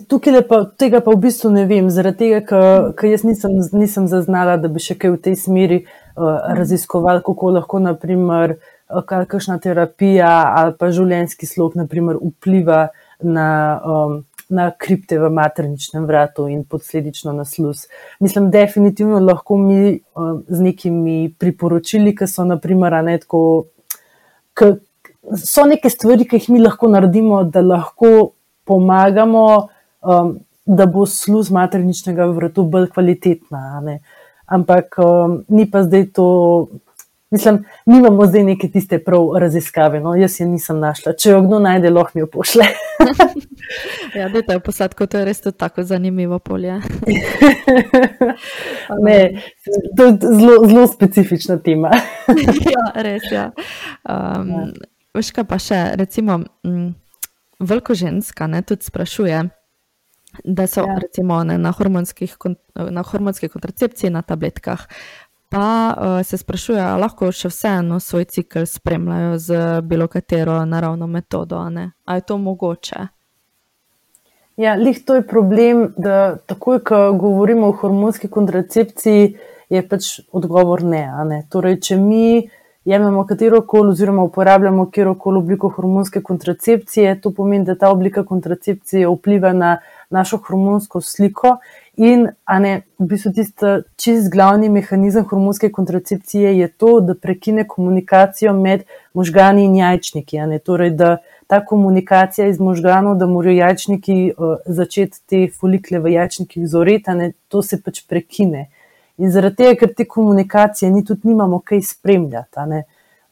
tukaj pa, tega pa v bistvu ne vem, zaradi tega, ker jaz nisem, nisem zaznala, da bi še kaj v tej smeri uh, raziskoval, kako lahko, naprimer, kakšna terapija ali pa življenjski slog naprimer, vpliva na, um, na kripte v materničnem vratu in posledično na sluz. Mislim, definitivno lahko mi um, z nekimi priporočili, ki so naprimer ne tako. So neke stvari, ki jih mi lahko naredimo, da lahko pomagamo, um, da bo sluz materničnega vratu bolj kvalitetna. Ampak um, ni pa zdaj to Mislim, nimamo zdaj neke tiste prav raziskave, no, jaz je nisem našla. Če jo kdo najde, lahko mi jo pošle. ja, da je to posadko, to je res tako zanimivo polje. ne, to je zelo, zelo specifična tema. ja, res je. Ja. Um, ja. Veš kaj pa še, recimo, m, mm, veliko ženska ne, tudi sprašuje. Da so ja. recimo, ne, na, na hormonski kontracepciji, na tabletkah, pa uh, se sprašujejo, ali lahko še vseeno svoj cikl spremljajo z bilo katero naravno metodo. Ali je to mogoče? Ja, lih to je problem, da takoj, ko govorimo o hormonski kontracepciji, je pač odgovor ne. ne? Torej, če mi jemljemo katero koli, oziroma uporabljamo katero koli obliko hormonske kontracepcije, to pomeni, da ta oblika kontracepcije vpliva na našo hormonsko sliko In ne, v bistvu tisti čist glavni mehanizem hormonske kontracepcije je to, da prekine komunikacijo med možgani in jajčniki. Torej, da ta komunikacija iz možganov, da morajo jajčniki uh, začeti te folikle v jajčnikih zoreti, to se pač prekine. In zaradi tega, ker te komunikacije ni, tudi nimamo kaj spremljati.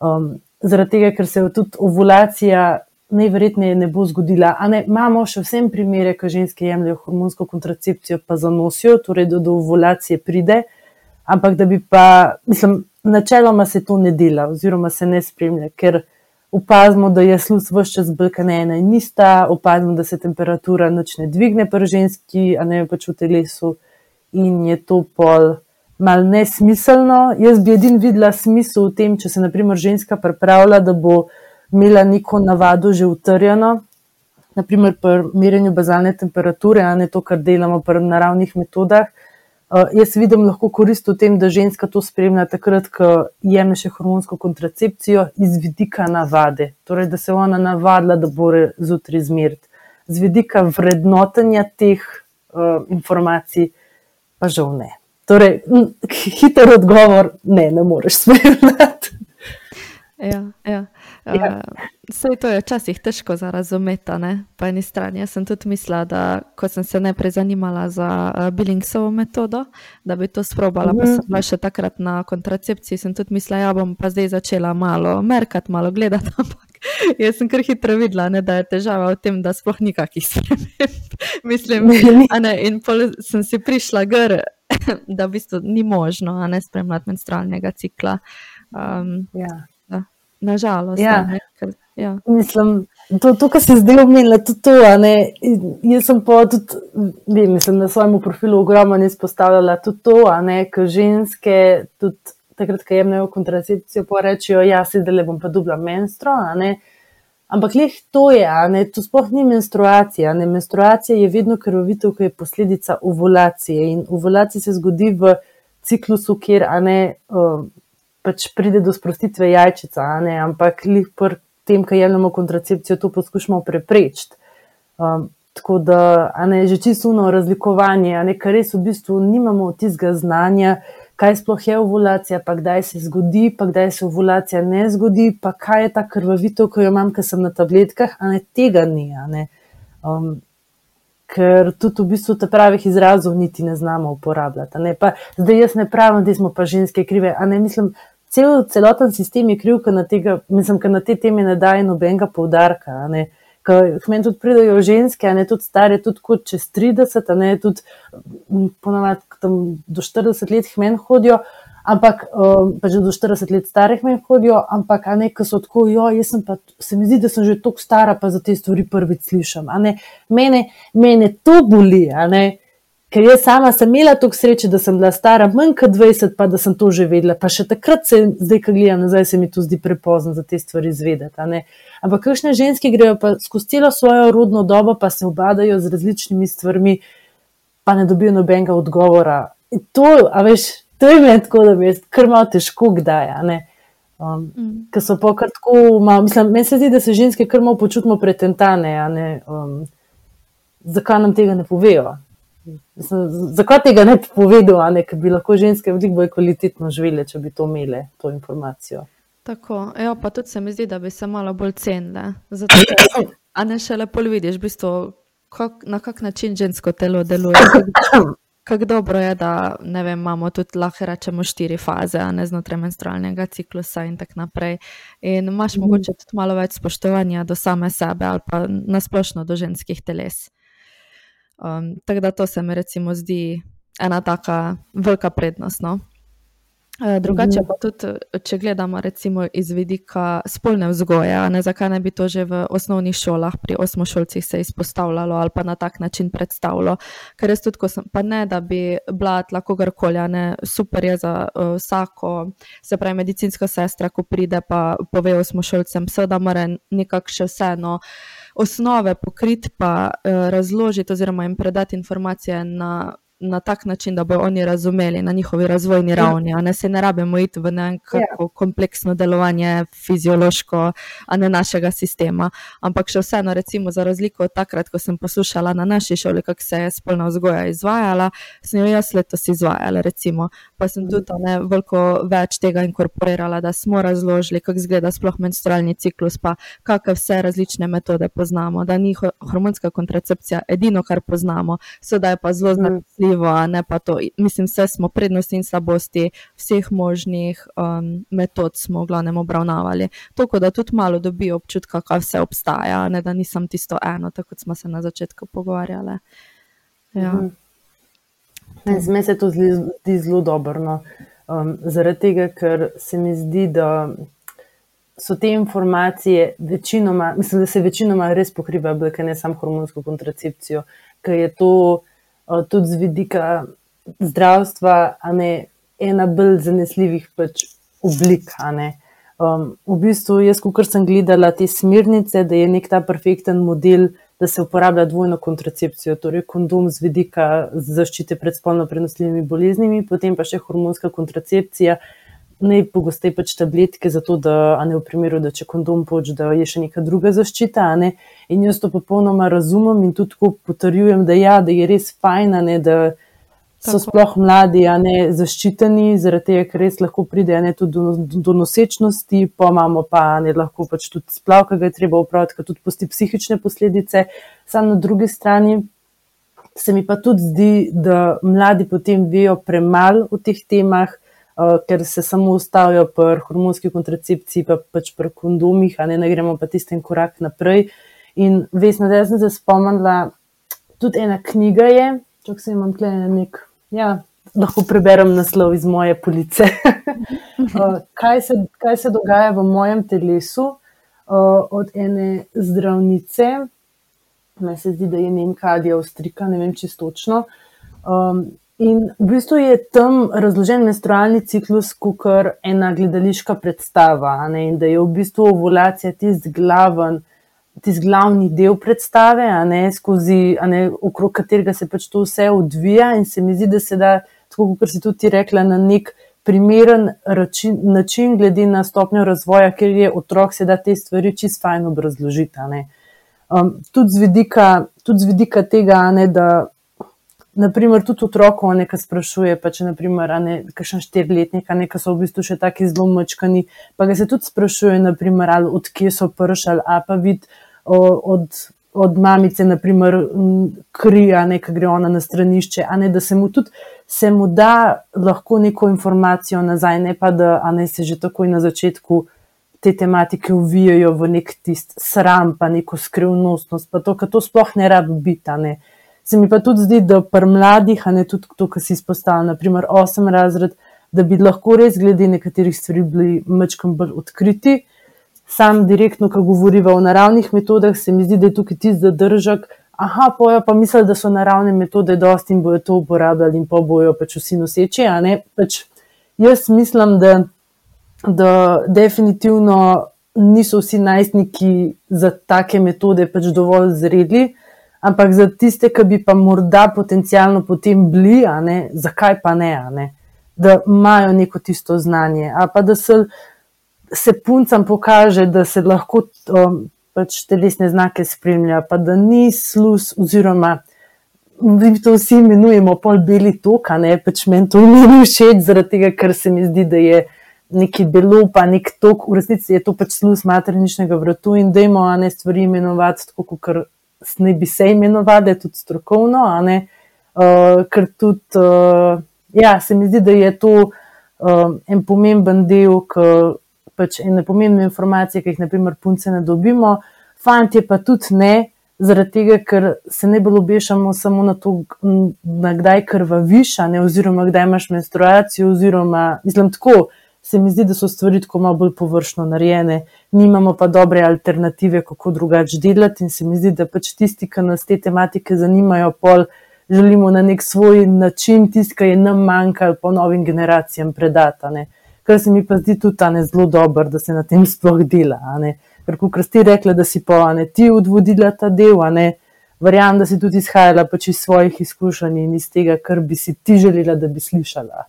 Um, zaradi tega, ker se tudi ovulacija najverjetneje ne bo zgodila. Ne, imamo še vsem primere, ko ženske jemljajo hormonsko kontracepcijo, pa zanosijo, torej da do ovulacije pride, ampak da bi pa, mislim, načeloma se to ne dela, oziroma se ne spremlja, ker opazimo, da je sluz vse čas blkanena in nista, opazimo, da se temperatura noč ne dvigne pri ženski, a ne pač v telesu in je to pol. Mal nesmiselno. Jaz bi edin videla smisel v tem, če se naprimer ženska pripravlja, da bo imela neko navado že utrjeno, naprimer pri merjenju bazalne temperature, a ne to, kar delamo pri naravnih metodah. Uh, jaz vidim lahko korist v tem, da ženska to spremlja takrat, ko jemlje še hormonsko kontracepcijo iz vidika navade, torej da se ona navadila, da bo zjutraj zmert. Z vidika vrednotenja teh uh, informacij pa žal ne. Torej, hiter odgovor, ne, ne moreš spremljati. Ja, ja. Ja. Vse to je včasih težko za razumeti, po eni strani. Jaz sem tudi mislila, da ko sem se najprej zanimala za uh, Billingsovo metodo, da bi to sprobala, mm -hmm. pa sem bila še takrat na kontracepciji, sem tudi mislila, da ja, bom pa zdaj začela malo merkat, malo gledati. Ampak jaz sem kar hitro videla, ne, da je težava v tem, da sploh nikakih sprememb. Mislim, ne, in pol sem si prišla gr, da v bistvu ni možno ne spremljati menstrualnega cikla. Um, ja. Nažalost. Ja. Ne, ker, ja. Mislim, to, to kar se zdaj omenila, tudi to. Jaz sem pa tudi, ne, mislim, na svojem profilu ogromno izpostavljala tudi to, ker ženske, tudi takrat, ko jemljajo kontracepcijo, pa rečejo, ja, sedaj le bom pa dubla menstro. Ampak leh to je, ne, to sploh ni menstruacija. Ne. Menstruacija je vedno krvavitev, ki je posledica ovulacije. In ovulacija se zgodi v ciklusu, kjer ne, pač pride do sprostitve jajčica, ampak lih pri tem, ki jemljemo kontracepcijo, to poskušamo preprečiti. Um, tako da ne, že čisto razlikovanje, ne, kar res v bistvu nimamo tistega znanja, kaj sploh je ovulacija, pa kdaj se zgodi, pa kdaj se ovulacija ne zgodi, pa kaj je ta krvavitev, ki jo imam, ker sem na tabletkah, a ne tega ni. Ne. Um, ker tudi v bistvu te pravih izrazov niti ne znamo uporabljati. Ne. Pa, zdaj jaz ne pravim, da smo pa ženske krive, a ne mislim, cel, celoten sistem je kriv, ker na, na te teme ne daje nobenega poudarka. Hmen tudi pridajo ženske, ne tudi stare, tudi kot čez 30, a ne tudi ponovadi do 40 let hmen hodijo, ampak um, pa že do 40 let starih hmen hodijo, ampak ne, ki so tako, jo, jaz sem pa, se mi zdi, da sem že toliko stara, pa za te stvari prvič slišam. Mene, mene to boli. Ker jaz sama sem imela toliko sreče, da sem bila stara manj kot 20, pa da sem to že vedela. Pa še takrat, se, zdaj, ko gledam nazaj, se mi to zdi prepozno za te stvari izvedeti. Ampak kakšne ženske grejo pa skozi celo svojo rodno dobo, pa se obadajo z različnimi stvarmi, pa ne dobijo nobenega odgovora. In to, a veš, to je meni tako, da mi je kar malo težko, kdaj. Um, mm. Ker so pa kar tako, mislim, meni se zdi, da se ženske kar malo počutimo pretentane. Um, zakaj nam tega ne povejo? Zakaj tega ne bi povedal, ne, ker bi lahko ženske veliko bolj kvalitetno živele, če bi to imele, to informacijo. Tako, ja, pa tudi se mi zdi, da bi se malo bolj cenile. Zato, a ne še lepo vidiš, v bistvu, kak, na kak način žensko telo deluje. Kako dobro je, da vem, imamo tudi lahko rečemo štiri faze, ne znotraj menstrualnega ciklusa in tako naprej. In imaš mm. mogoče tudi malo več spoštovanja do same sebe ali pa nasplošno do ženskih teles. Um, tako da to se mi recimo zdi ena taka velika prednost. No? Uh, drugače pa tudi, če gledamo recimo iz vidika spolne vzgoje, ne, zakaj ne bi to že v osnovnih šolah, pri osmošolcih se izpostavljalo ali pa na tak način predstavljalo. Ker res tudi, ko sem pa ne, da bi bila tla kogarkoli, ne, super je za uh, vsako, se pravi medicinska sestra, ko pride pa pove osmošolcem, seveda mora nekako še vseeno osnove pokriti, pa uh, razložiti, oziroma jim predati informacije na na tak način, da bodo oni razumeli na njihovi razvojni ja. ravni, a ne se ne rabimo iti v neko ja. kompleksno delovanje fiziološko, a ne našega sistema. Ampak še vseeno, recimo, za razliko od takrat, ko sem poslušala na naši šoli, kako se je spolna vzgoja izvajala, sem jo jaz letos izvajala, recimo. Pa sem tudi ne, veliko več tega inkorporirala, da smo razložili, kako izgleda sploh menstrualni ciklus, pa kakšne vse različne metode poznamo, da ni hormonska kontracepcija edino, kar poznamo, sedaj pa zelo značilno zanimivo, ne pa to. Mislim, vse smo prednosti in slabosti vseh možnih um, metod smo v glavnem obravnavali. Tako da tudi malo dobijo občutka, kaj vse obstaja, ne da nisem tisto eno, tako kot smo se na začetku pogovarjali. Ja. Mhm. Zme se to zdi zelo dobro. No. Um, zaradi tega, ker se mi zdi, da so te informacije večinoma, mislim, da se večinoma res pokrivajo, ne samo hormonsko kontracepcijo, ker je to tudi z vidika zdravstva, ne, ena bolj zanesljivih pač oblik. Um, v bistvu, jaz, ko sem gledala te smernice, da je nek ta perfekten model, da se uporablja dvojno kontracepcijo, torej kondom z vidika zaščite pred spolno prenosljivimi boleznimi, potem pa še hormonska kontracepcija, najpogosteje pač tabletke, zato da ne v primeru, da če kondom poč, da je še neka druga zaščita. Ne? In jaz to popolnoma razumem in tudi potrjujem, da, ja, da je res fajn, ne, da so Tako. sploh mladi, ne zaščiteni, zaradi tega, ker res lahko pride ne, tudi do, do, nosečnosti, pa imamo pa ne lahko pač tudi splav, ki ga je treba upraviti, ki tudi pusti psihične posledice. Sam na drugi strani. Se mi pa tudi zdi, da mladi potem vejo premalo o teh temah, ker se samo ustavijo pri hormonski kontracepciji, pa pač pri kondomih, a ne, ne gremo pa tisti korak naprej. In vesno, da sem se spomnila, tudi ena knjiga je, če se imam tle nek. Ja, lahko preberem naslov iz moje police. uh, kaj, se, kaj se dogaja v mojem telesu uh, od ene zdravnice, me se zdi, da je Nemka ali Avstrika, ne vem čisto točno. Um, In v bistvu je tam razložen menstrualni ciklus kot ena gledališka predstava, in da je v bistvu ovulacija tisti tist glavni del predstave, ne, skozi, ne, okrog katerega se pač to vse odvija. In se mi zdi, da se da, tako kot si tudi rekla, na nek primeren račin, način, glede na stopnjo razvoja, ker je otrok se da te stvari čisto fajn obrazložiti. Um, tudi, z vidika, tudi z vidika tega, ne, da naprimer, tudi otroko nekaj sprašuje, pa če naprimer, ne, kakšen štirletnik, nekaj so v bistvu še taki zelo močkani, pa ga se tudi sprašuje, naprimer, ali odkje so pršali, a pa vid od, od mamice, naprimer, kri, a ne, ki gre ona na stranišče, a ne, da se mu tudi se mu da lahko neko informacijo nazaj, ne pa da ne, se že takoj na začetku te tematike uvijajo v nek tist sram, pa neko skrivnostnost, pa to, kar to sploh ne rabi biti. Se mi pa tudi zdi, da pri mladih, a ne tudi to, kar si izpostavil, naprimer osem razred, da bi lahko res glede nekaterih stvari bili mečkam bolj odkriti. Sam direktno, ko govoriva o naravnih metodah, se mi zdi, da je tukaj tisti zadržek. Aha, pojo pa misli, da so naravne metode dosti in bojo to uporabljali in pa bojo pač vsi noseči. Pač jaz mislim, da, da definitivno niso vsi najstniki za take metode pač dovolj zreli. Ampak za tiste, ki bi pa morda potencialno potem bili, ne, zakaj pa ne, ne, da imajo neko tisto znanje. A pa da se, se puncam pokaže, da se lahko um, pač telesne znake spremlja, pa da ni slus, oziroma mi to vsi imenujemo pol beli tok, ne pač meni to ni všeč, zaradi tega, ker se mi zdi, da je. Neki belo, pa nek tok, v resnici je to pač sluz materničnega vrtu in da imamo ne stvari imenovati tako, kot ne bi se imenovali, tudi strokovno, uh, ker tudi, uh, ja, se mi zdi, da je to uh, en pomemben del, ki pač ene pomembne informacije, ki jih, naprimer, punce ne dobimo, fanti pa tudi ne. Zaradi tega, ker se ne bolj obešamo samo na to, na kdaj krvaviš, oziroma kdaj imaš menstruacijo, oziroma mislim tako se mi zdi, da so stvari tako malo bolj površno narejene, nimamo pa dobre alternative, kako drugače delati. In se mi zdi, da pač tisti, ki nas te tematike zanimajo, pol želimo na nek svoj način, tisti, ki je nam manjkal, po novim generacijam predati. Kar se mi pa zdi tudi ne zelo dobro, da se na tem sploh dela. Ker, kot ste rekli, da si pa ne ti odvodila ta del, ne, verjamem, da si tudi izhajala pač iz svojih izkušenj in iz tega, kar bi si ti želela, da bi slišala.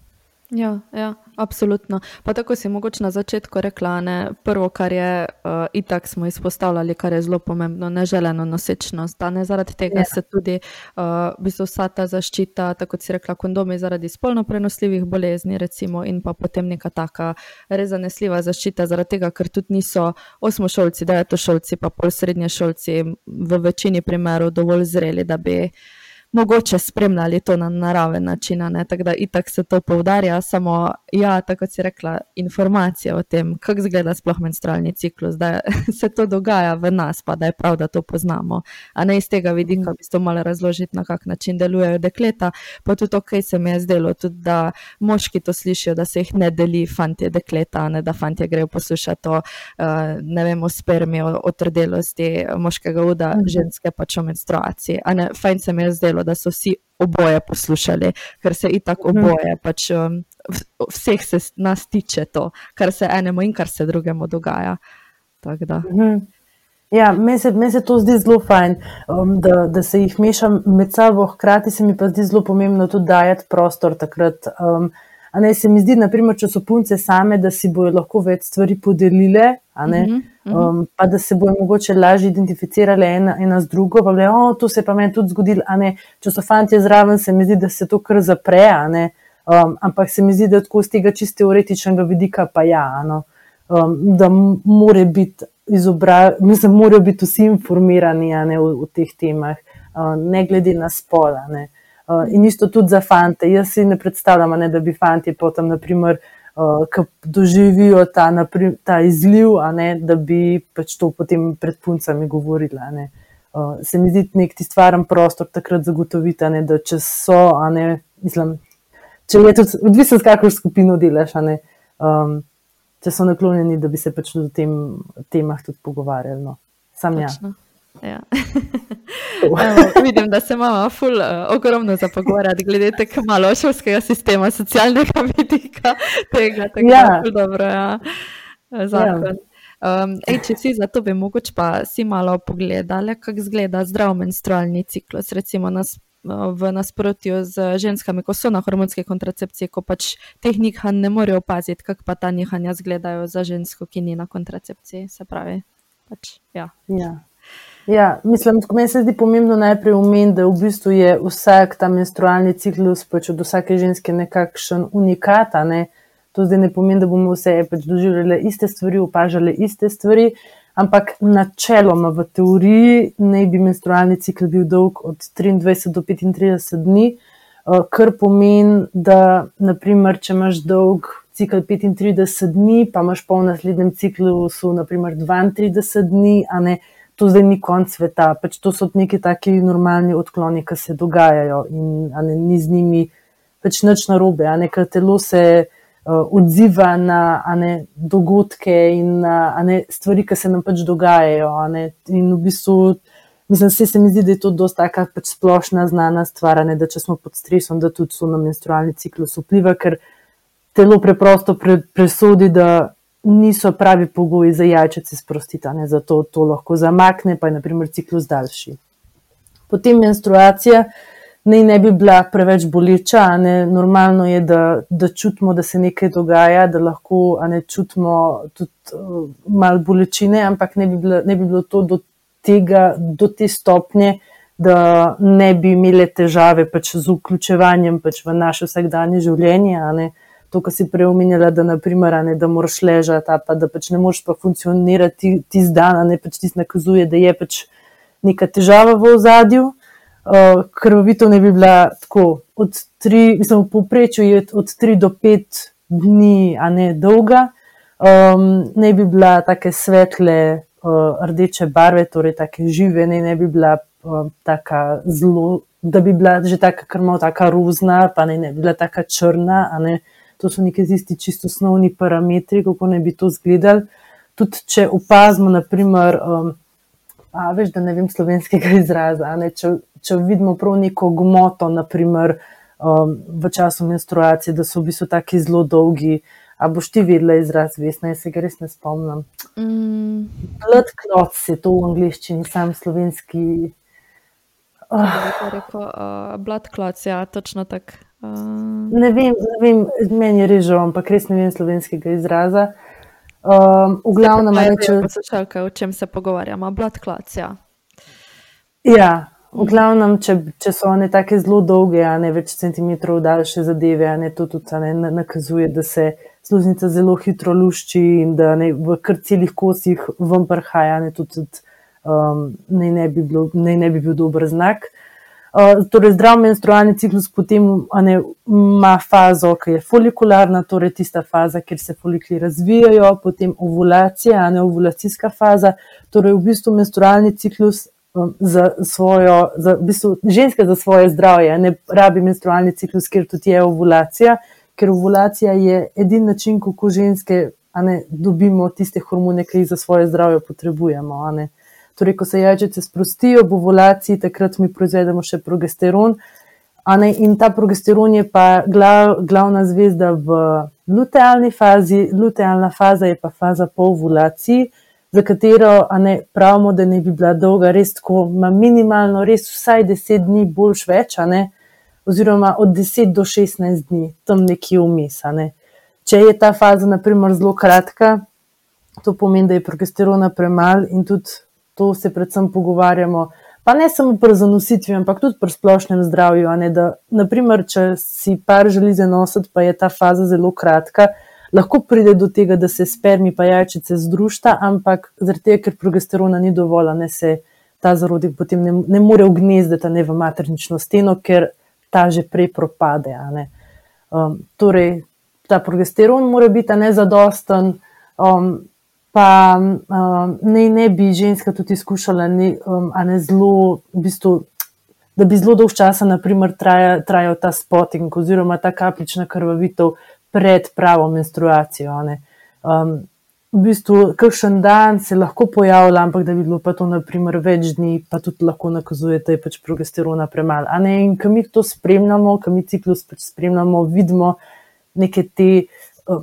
Ja, ja, absolutno. Pa tako si mogoče na začetku rekla, ne, prvo, kar je uh, itak smo izpostavljali, kar je zelo pomembno, neželeno nosečnost. Ne, zaradi tega ja. se tudi uh, v bistvu vsa ta zaščita, tako kot si rekla, kondomi zaradi spolno prenosljivih bolezni, recimo, in pa potem neka taka res zanesljiva zaščita, zaradi tega, ker tudi niso osmošolci, devetošolci, pa pol srednje šolci v večini primerov dovolj zreli, da bi mogoče spremljali to na naraven način. Tako da itak se to poudarja, samo ja, tako si rekla, informacije o tem, kako izgleda sploh menstrualni ciklus, da se to dogaja v nas, pa da je prav, da to poznamo. A ne iz tega vidika, bi to malo razložiti, na kak način delujejo dekleta. Pa tudi to, kaj se mi je zdelo, tudi da moški to slišijo, da se jih ne deli fantje dekleta, ne da fantje grejo poslušati o, uh, ne vem, o spermi, o, o trdelosti moškega uda, mhm. ženske pač o menstruaciji. A ne, fajn se mi je zdelo, da so vsi oboje poslušali, ker se itak mhm. oboje, pač um, vseh se nas tiče to, kar se enemu in kar se drugemu dogaja. Mhm. Ja, meni se, men se to zdi zelo fajn, um, da, da se jih mešam med sabo, hkrati se mi pa zdi zelo pomembno tudi dajati prostor takrat. Um, Ne, se mi zdi, naprimer, če so punce same, da si bojo lahko več stvari podelile, ne, uh -huh, um, pa da se bojo mogoče lažje identificirale ena, ena z drugo. Pa da, oh, to se pa meni tudi zgodilo. Če so fanti zraven, se mi zdi, da se to kar zapre. Um, ampak se mi zdi, da tako z tega čist teoretičnega vidika pa ja, no, um, da more biti izobra, mislim, morajo biti vsi informirani ne, v, v teh temah, uh, ne glede na spola. Ne. Uh, in isto tudi za fante. Jaz si ne predstavljam, ne, da bi fanti potem, naprimer, uh, ki doživijo ta, naprim, ta izliv, ne, da bi pač to potem pred puncami govorili. Uh, se mi zdi nek ti stvaren prostor takrat zagotoviti, ne, da če so, ne, mislim, če je tudi odvisno, s kakšno skupino delaš, ne, um, če so naklonjeni, da bi se pač o tem temah tudi pogovarjali. No. Sam ja. Ja. Evo, vidim, da se imamo ful, uh, ogromno za pogovarjati, glede tega malo šolskega sistema, socialnega vidika tega. Ja. Dobro, ja. ja. Um, ej, če si za to, bi mogoče pa si malo pogledali, kako izgleda zdrav menstrualni ciklus, recimo nas, v nasprotju z ženskami, ko so na hormonski kontracepciji, ko pač teh nihanj ne morejo opaziti, kako pa ta nihanja izgledajo za žensko, ki ni na kontracepciji. Se pravi, pač, ja. ja. Ja, mislim, da se zdi pomembno najprej omeniti, da v bistvu je vsak ta menstrualni ciklus pač od vsake ženske nekakšen unikat. Ne? To zdaj ne pomeni, da bomo vse pač doživljali iste stvari, opažali iste stvari, ampak načeloma v teoriji naj bi menstrualni cikl bil dolg od 23 do 35 dni, eh, kar pomeni, da naprimer, če imaš dolg. Cikl 35 dni, pa imaš pa v naslednjem ciklusu, naprimer 32 dni, a ne to zdaj ni konc sveta, pač to so neki taki normalni odkloni, ki se dogajajo in ne, ni z njimi pač nič narobe, a ne ker telo se uh, odziva na ne, dogodke in na ne, stvari, ki se nam pač dogajajo. Ne, in v bistvu, mislim, se, se mi zdi, da je to dosta taka pač splošna znana stvar, ne, da če smo pod stresom, da tudi so na menstrualni ciklus vpliva, ker telo preprosto pre, presodi, da niso pravi pogoji za jajčice sprostiti, zato to lahko zamakne, pa je naprimer ciklus daljši. Potem menstruacija naj ne bi bila preveč boleča, ne? normalno je, da, da čutimo, da se nekaj dogaja, da lahko ne čutimo tudi uh, malo bolečine, ampak ne bi, bila, ne bi bilo to do, tega, do te stopnje, da ne bi imeli težave pač z vključevanjem pač v naše vsakdanje življenje to, kar si prej omenjala, da, da moraš ležati, pa da pač ne moreš pa funkcionirati ti zdaj, ne pač ti nakazuje, da je pač neka težava v ozadju. Uh, krvavito ne bi bila tako, od tri, mislim, v povprečju je od 3 do 5 dni, a ne dolga, um, ne bi bila tako svetle, uh, rdeče barve, torej tako žive, ne, ne bi bila uh, tako zelo, da bi bila že tako krmo, tako ruzna, pa ne, ne bi bila tako črna, a ne. Uh, to so neki tisti čisto osnovni parametri, kako naj bi to izgledali. Tudi če opazimo, naprimer, um, a, veš, da ne vem slovenskega izraza, ne, če, če vidimo prav neko gmoto, naprimer, um, v času menstruacije, da so v bistvu taki zelo dolgi. A boš ti videla izraz, veš, ne, se ga res ne spomnim. Mm. Blood clots je to v angliščini, sam slovenski. Oh. Rekel, uh, blood clots, ja, točno tako. Uh... Ne vem, ne vem, meni je režo, ampak res ne vem slovenskega izraza. Um, v glavnem, če poslušalka, o čem se pogovarjamo, clots, ja. V glavnem, če, če so one tako zelo dolge, a ne več centimetrov daljše zadeve, a ne to tudi ne, nakazuje, da se sluznica zelo hitro lušči in da ne, v kar celih kosih vam prhaja, ne tudi. tudi um, naj, ne bi bilo, naj ne bi bil dober znak. Uh, torej, zdrav menstrualni ciklus potem ne, ima fazo, ki je folikularna, torej tista faza, kjer se folikli razvijajo, potem ovulacija, a ne ovulacijska faza. Torej, v bistvu menstrualni ciklus um, za svojo, za, v bistvu ženska za svoje zdravje, ne rabi menstrualni ciklus, ker tudi je ovulacija, ker ovulacija je edini način, kako ženske ne, dobimo tiste hormone, ki jih za svoje zdravje potrebujemo. Torej, ko se jajčice sprostijo v ovulaciji, takrat mi proizvedemo še progesteron. In ta progesteron je pa glav, glavna zvezda v lutealni fazi. Lutealna faza je pa faza po ovulaciji, za katero ne, pravimo, da ne bi bila dolga, res tako, minimalno, res vsaj 10 dni, boljš več, oziroma od 10 do 16 dni, tam nekje vmes. Ne. Če je ta faza, naprimer, zelo kratka, to pomeni, da je progesterona premalo in tudi to se predvsem pogovarjamo. Pa ne samo pri zanositvi, ampak tudi pri splošnem zdravju. Da, naprimer, če si par želi zanositi, pa je ta faza zelo kratka, lahko pride do tega, da se spermi pa jajčice združta, ampak zaradi tega, ker progesterona ni dovolj, ne se ta zarodek potem ne, ne more ugnezditi ne v maternično steno, ker ta že prej propade. Um, torej, ta progesteron mora biti nezadosten. Um, pa um, ne, ne bi ženska tudi izkušala, ne, um, ne zelo, v bistvu, da bi zelo dolgo časa, naprimer, traja, trajal ta spotting oziroma ta kapljična krvavitev pred pravo menstruacijo. Um, v bistvu, kakšen dan se lahko pojavlja, ampak da bi bilo pa to, naprimer, več dni, pa tudi lahko nakazuje, da je pač progesterona premalo. In ko mi to spremljamo, ko mi ciklus pač spremljamo, vidimo neke te. Uh,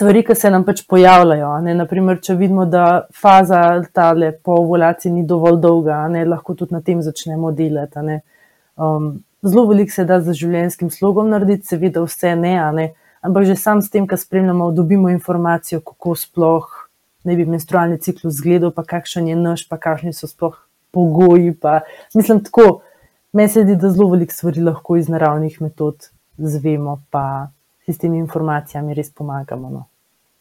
stvari, ki se nam pač pojavljajo. Naprimer, če vidimo, da faza tale po ovulaciji ni dovolj dolga, ne, lahko tudi na tem začnemo delati. Um, zelo veliko se da z življenjskim slogom narediti, seveda vse ne, ne, ampak že sam s tem, kar spremljamo, dobimo informacijo, kako sploh ne bi menstrualni ciklus izgledal, pa kakšen je naš, pa kakšni so sploh pogoji. Pa, mislim, tako, meni se zdi, da zelo veliko stvari lahko iz naravnih metod zvemo, pa s temi informacijami res pomagamo. No.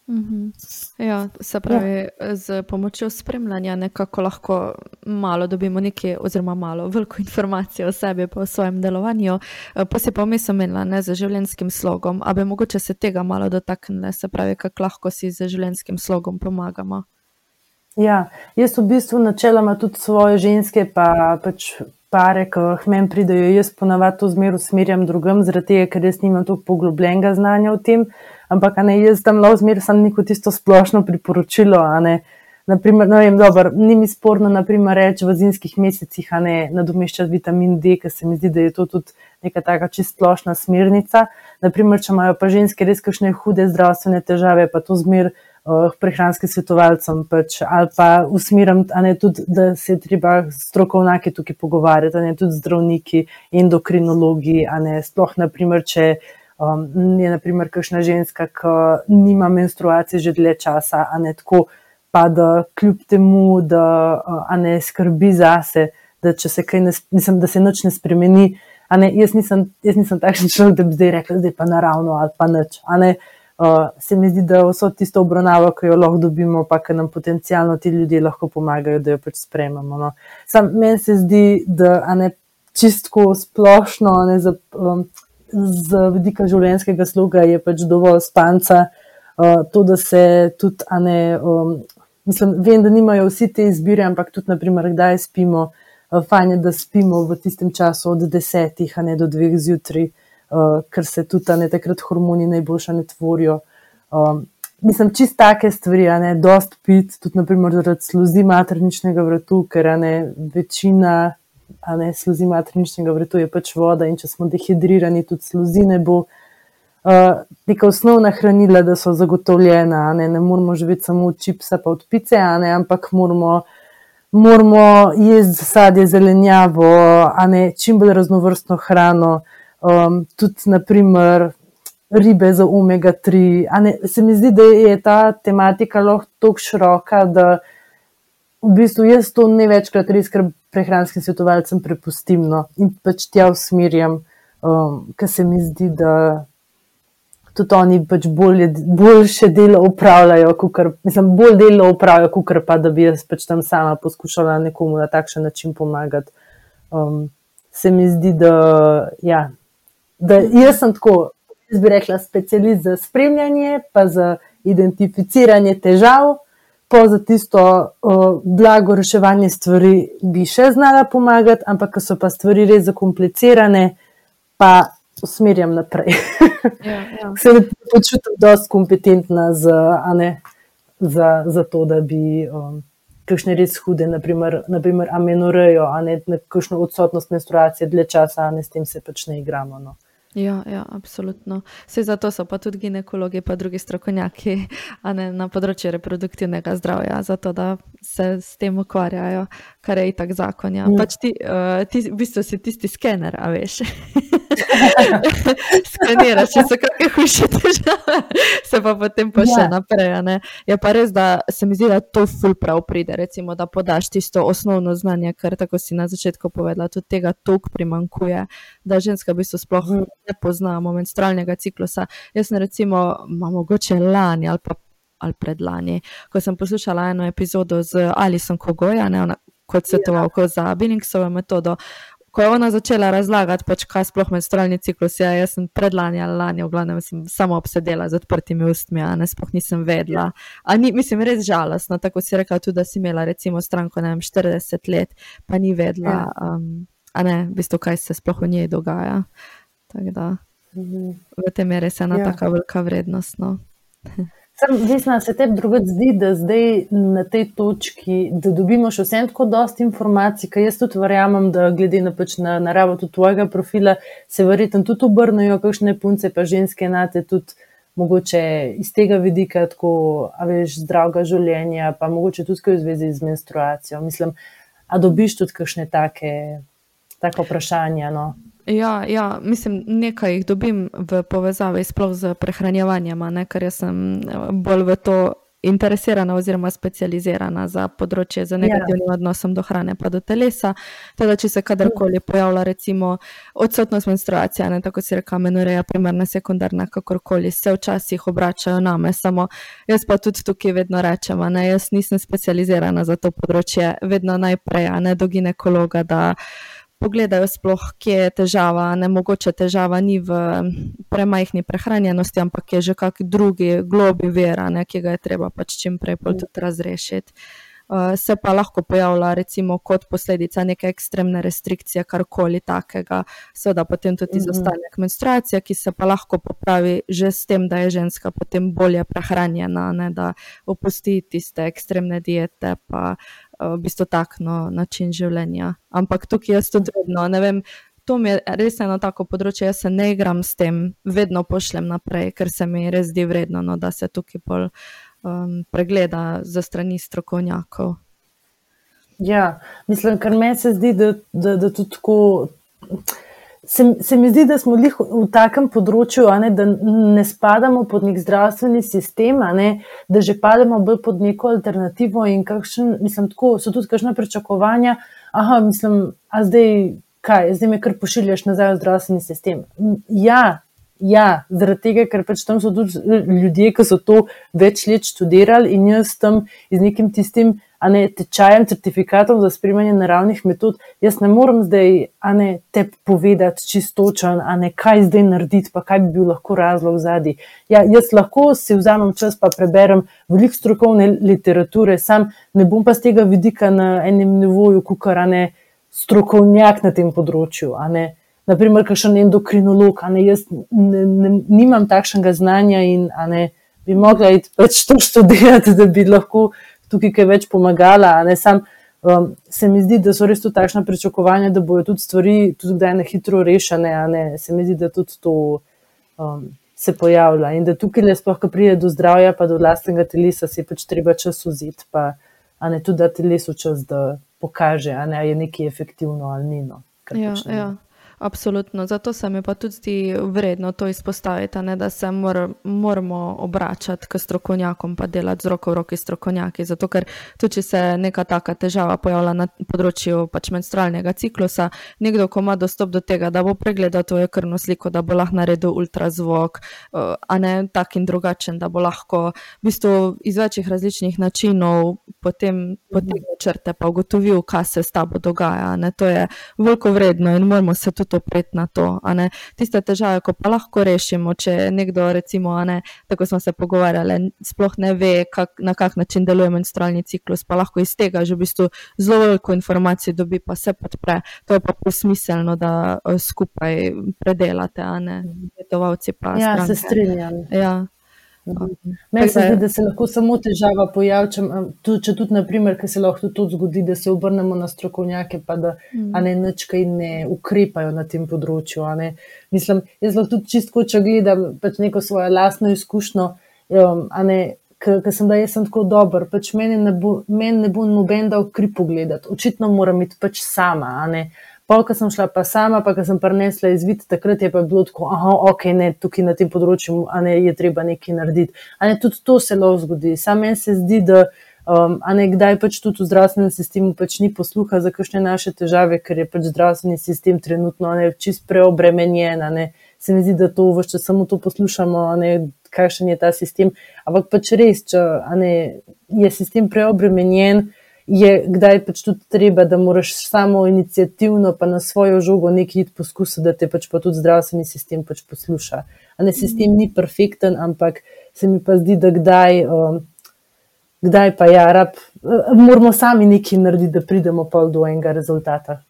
Mhm. Ja, se pravi, ja. z pomočjo spremljanja nekako lahko malo dobimo nekaj, oziroma malo, veliko informacij o sebi, pa o svojem delovanju. Eh, pa si pa omenila ne z življenjskim slogom, a bi mogoče se tega malo dotaknili, se pravi, kako lahko si z življenjskim slogom pomagamo. Ja, jaz v bistvu načeloma tudi svoje ženske, pa pač pare, ki k meni pridejo, jaz ponavadi to zmer usmerjam drugim, zaradi tega, ker jaz nimam tako poglobljenega znanja o tem ampak ne, jaz tam lahko zmeraj samo neko tisto splošno priporočilo. Naprimer, no, vem, dober, ni mi sporno reči v zimskih mesecih, a ne nadomeščati vitamin D, ker se mi zdi, da je to tudi neka taka čist splošna smernica. Naprimer, če imajo pa ženske res kakšne hude zdravstvene težave, pa to zmer uh, prehranskim svetovalcem pač, ali pa usmerim, tudi, da se je treba strokovnjaki tukaj pogovarjati, ne tudi zdravniki, endokrinologi, a ne sploh, naprimer, če um, je naprimer kakšna ženska, ki nima menstruacije že dlje časa, a ne tako, pa da kljub temu, da uh, ne skrbi zase, da se kaj ne, mislim, da se nič ne spremeni. Ne, jaz, nisem, jaz nisem takšen človek, da bi zdaj rekel, da je pa naravno ali pa nič. Uh, se mi zdi, da vso tisto obravnavo, ki jo lahko dobimo, pa ki nam potencialno ti ljudje lahko pomagajo, da jo pač sprejmemo. No. Meni se zdi, da ne čistko splošno, ne za, um, z vidika življenjskega sloga je pač dovolj spanca, uh, to, da se tudi, a ne, um, mislim, vem, da nimajo vsi te izbire, ampak tudi, naprimer, kdaj spimo, uh, fajn je, da spimo v tistem času od desetih, a ne do dveh zjutraj, uh, ker se tudi, a ne, takrat hormoni najboljša ne tvorijo. Um, Mislim, čist take stvari, a ne, dost pit, tudi, naprimer, zaradi sluzi materničnega vratu, ker, a ne, večina ne, sluzi materničnega vrtu je pač voda in če smo dehidrirani, tudi sluzine bo uh, neka osnovna hranila, da so zagotovljena. Ne, ne moramo živeti samo od čipsa pa od pice, ne, ampak moramo moramo jesti sadje, zelenjavo, a ne čim bolj raznovrstno hrano, um, tudi naprimer ribe za omega-3. Ne, se mi zdi, da je ta tematika lahko tako široka, da v bistvu jaz to ne večkrat res, ker prehranskim svetovalcem prepustim no, in pač tja usmerjam, um, ker se mi zdi, da tudi oni pač bolje, boljše delo upravljajo, kukor, mislim, bolj delo upravljajo, kot pa da bi jaz pač tam sama poskušala nekomu na takšen način pomagati. Um, se mi zdi, da, ja, da jaz sem tako, jaz bi rekla, specialist za spremljanje, pa za identificiranje težav. Pa za tisto uh, blago reševanje stvari bi še znala pomagati, ampak ko so pa stvari res zakomplicirane, pa usmerjam naprej. Ja, ja. Se počutim dosti kompetentna za, ne, za, za to, da bi um, kakšne res hude, naprimer, naprimer amenorejo, a ne kakšno odsotnost menstruacije dlje časa, a ne s tem se pač ne igramo. No. Ja, ja, absolutno. Vse zato so pa tudi ginekologi, pa drugi strokovnjaki ne, na področju reproduktivnega zdravja, zato da se s tem ukvarjajo, kar je itak zakon. Ja. Mm. Pač ti, uh, ti v bistvu si tisti skener, a veš. Skeniraš, če so kakšne hujše težave, se pa potem pa še ja. naprej. Je pa res, da se mi zdi, da to ful prav pride, recimo, da podaš tisto osnovno znanje, ker tako si na začetku povedala, tudi tega tok primankuje, da ženska v bistvu sploh mm. ne pozna menstrualnega ciklusa. Jaz sem recimo, mogoče lani ali pa ali predlani, ko sem poslušala eno epizodo z Alison Kogoja, ne, ona, kot svetovalko ja. za Billingsovo metodo, ko je ona začela razlagati, pač, kaj sploh menstrualni ciklus je, jaz sem predlani ali lani, v glavnem sem samo obsedela z odprtimi ustmi, a ne sploh nisem vedela. Ni, mislim, res žalostno, tako si rekla tudi, da si imela recimo stranko, ne vem, 40 let, pa ni vedela, ja. um, a ne, v bistvu, kaj se sploh v njej dogaja. Tako da mhm. v tem je res ena ja. taka velika vrednost. No. Sem vesna, se tebi drugače zdi, da zdaj na tej točki, da dobimo še vsem tako dosti informacij, ker jaz tudi verjamem, da glede na, pač na naravo tvojega profila, se verjetno tudi obrnejo kakšne punce, pa ženske enate tudi mogoče iz tega vidika tako, a veš, zdravega življenja, pa mogoče tudi v zvezi z menstruacijo. Mislim, a dobiš tudi kakšne take, take vprašanja, no? Ja, ja, mislim, nekaj jih dobim v povezavi z prehranjevanjem, ker sem eh, bolj v to interesirana oziroma specializirana za področje z negativnim ja. odnosom do hrane pa do telesa. Teda, če se kadarkoli pojavlja recimo odsotnost menstruacije, ne, tako si reka, menoreja, primarna, sekundarna, kakorkoli, se včasih obračajo name, samo jaz pa tudi tukaj vedno rečem, ne, jaz nisem specializirana za to področje, vedno najprej, ne do ginekologa, da pogledajo, sploh, kje je težava. Ne mogoče težava ni v premajhni prehranjenosti, ampak je že kak drugi globi vera, ne, ki ga je treba pač čim prej tudi razrešiti. Uh, se pa lahko pojavlja, recimo, kot posledica neke ekstremne restrikcije, karkoli takega, seveda potem tudi mhm. izostanek menstruacije, ki se pa lahko popravi že s tem, da je ženska potem bolje prehranjena, ne, da opusti tiste ekstremne diete, pa uh, v bistvu tak no, način življenja. Ampak tukaj jaz tudi vedno, ne vem, to mi je res eno tako področje, jaz se ne igram s tem, vedno pošljem naprej, ker se mi res zdi vredno, no, da se tukaj bolj um, pregleda za strani strokovnjakov. Ja, mislim, kar meni se zdi, da, da, da tudi tako se, se mi zdi, da smo v, v takem področju, ne, da ne spadamo pod nek zdravstveni sistem, ne, da že pademo bolj pod neko alternativo. Kakšen, mislim, tako, so tudi kakšne pričakovanja. Aha, mislim, a zdaj kaj, zdaj me kar pošiljaš nazaj v zdravstveni sistem. Ja. Ja, zaradi tega, ker pač tam so tudi ljudje, ki so to več let študirali in jaz tam z nekim tistim a ne tečajem, certifikatom za spremljanje naravnih metod, jaz ne morem zdaj, a ne te povedati čistočen, a ne kaj zdaj narediti, pa kaj bi bil lahko razlog zadnji. Ja, jaz lahko si vzamem čas, pa preberem veliko strokovne literature, sam ne bom pa z tega vidika na enem nivoju, kukar ne strokovnjak na tem področju. Naprimer, kakšen endokrinolog, a ne jaz ne, ne, nimam takšnega znanja in ne, bi mogla iti pač to študirati, da bi lahko tukaj kaj več pomagala. Sam, um, se mi zdi, da so res tu takšna pričakovanja, da bodo tudi stvari tudi kdaj na hitro rešene. Se mi zdi, da tudi to um, se pojavlja in da tukaj le sploh, ko pride do zdravja, pa do vlastnega telesa, se pač treba čas vzeti. Pa, a ne tudi da telesu čas, da pokaže, a ne je nekaj efektivno ali ni. No, ja, ja. Absolutno, zato se mi pa tudi zdi vredno to izpostaviti, ne, da se mor, moramo obračati k strokovnjakom, pa delati z roko v roki strokovnjaki. Zato, ker tudi če se neka taka težava pojavlja na področju pač menstrualnega ciklusa, nekdo, ko ima dostop do tega, da bo pregledal tvojo krvno sliko, da bo lahko naredil ultrazvok, eh, a ne tak in drugačen, da bo lahko v bistvu iz večjih različnih načinov potem potegnil črte, pa ugotovil, kaj se s tabo dogaja. Ne. To je veliko vredno in moramo se tudi opreti na to. Tiste težave, ko pa lahko rešimo, če nekdo, recimo, ne, tako smo se pogovarjali, sploh ne ve, kak, na kak način deluje menstrualni ciklus, pa lahko iz tega že v bistvu zelo veliko informacij dobi, pa se podpre. To je pa posmiselno, da uh, skupaj predelate, a ne, svetovalci pa. Ja, stranke. se strinjam. Ja. Meni se zdi, da se lahko samo težava pojavi, če, če tudi, naprimer, ker se lahko tudi zgodi, da se obrnemo na strokovnjake, pa da mm. ne nečkaj ne ukrepajo na tem področju. Mislim, jaz lahko tudi čistko, če gledam pač neko svojo lastno izkušnjo, um, ker sem da jaz sem tako dober, pač meni ne bo, men ne bo noben dal kri pogledati. Očitno moram biti pač sama. Pol, ko sem šla pa sama, pa ko sem prinesla izvid, takrat je pa bilo tako, da okay, je tukaj na tem področju, ne je treba nekaj narediti. A ne tudi to se lahko zgodi. Sam meni se zdi, da um, a ne kdaj pač tudi v zdravstvenem sistemu pač ni posluha za kakšne naše težave, ker je pač zdravstveni sistem trenutno ne, čist preobremenjen. Ne. Se mi zdi, da to vse čas samo to poslušamo, ne, kakšen je ta sistem. Ampak pač res, če ne, je sistem preobremenjen je kdaj pač tudi treba, da moraš samo inicijativno, pa na svojo žogo nekaj poskusiti, da te pač pa tudi zdravstveni sistem pač posluša. Ne, sistem ni perfekten, ampak se mi pa zdi, da kdaj, um, kdaj pa ja, rab, uh, moramo sami nekaj narediti, da pridemo pa do enega rezultata.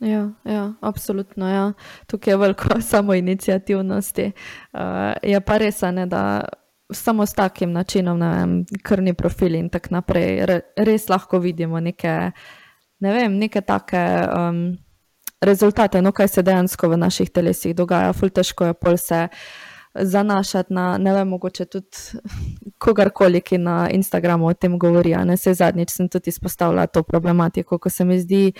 Ja, ja, absolutno. Ja. Tukaj je veliko samo inicijativnosti. Uh, je pa res, ne, da samo s takim načinom, vem, krvni profil in tako naprej, re, res lahko vidimo neke, ne vem, neke take um, rezultate, no, kaj se dejansko v naših telesih dogaja. Ful težko je pol se zanašati na, ne vem, mogoče tudi kogarkoli, ki na Instagramu o tem govori. Ne, se zadnjič sem tudi izpostavila to problematiko, ko se mi zdi.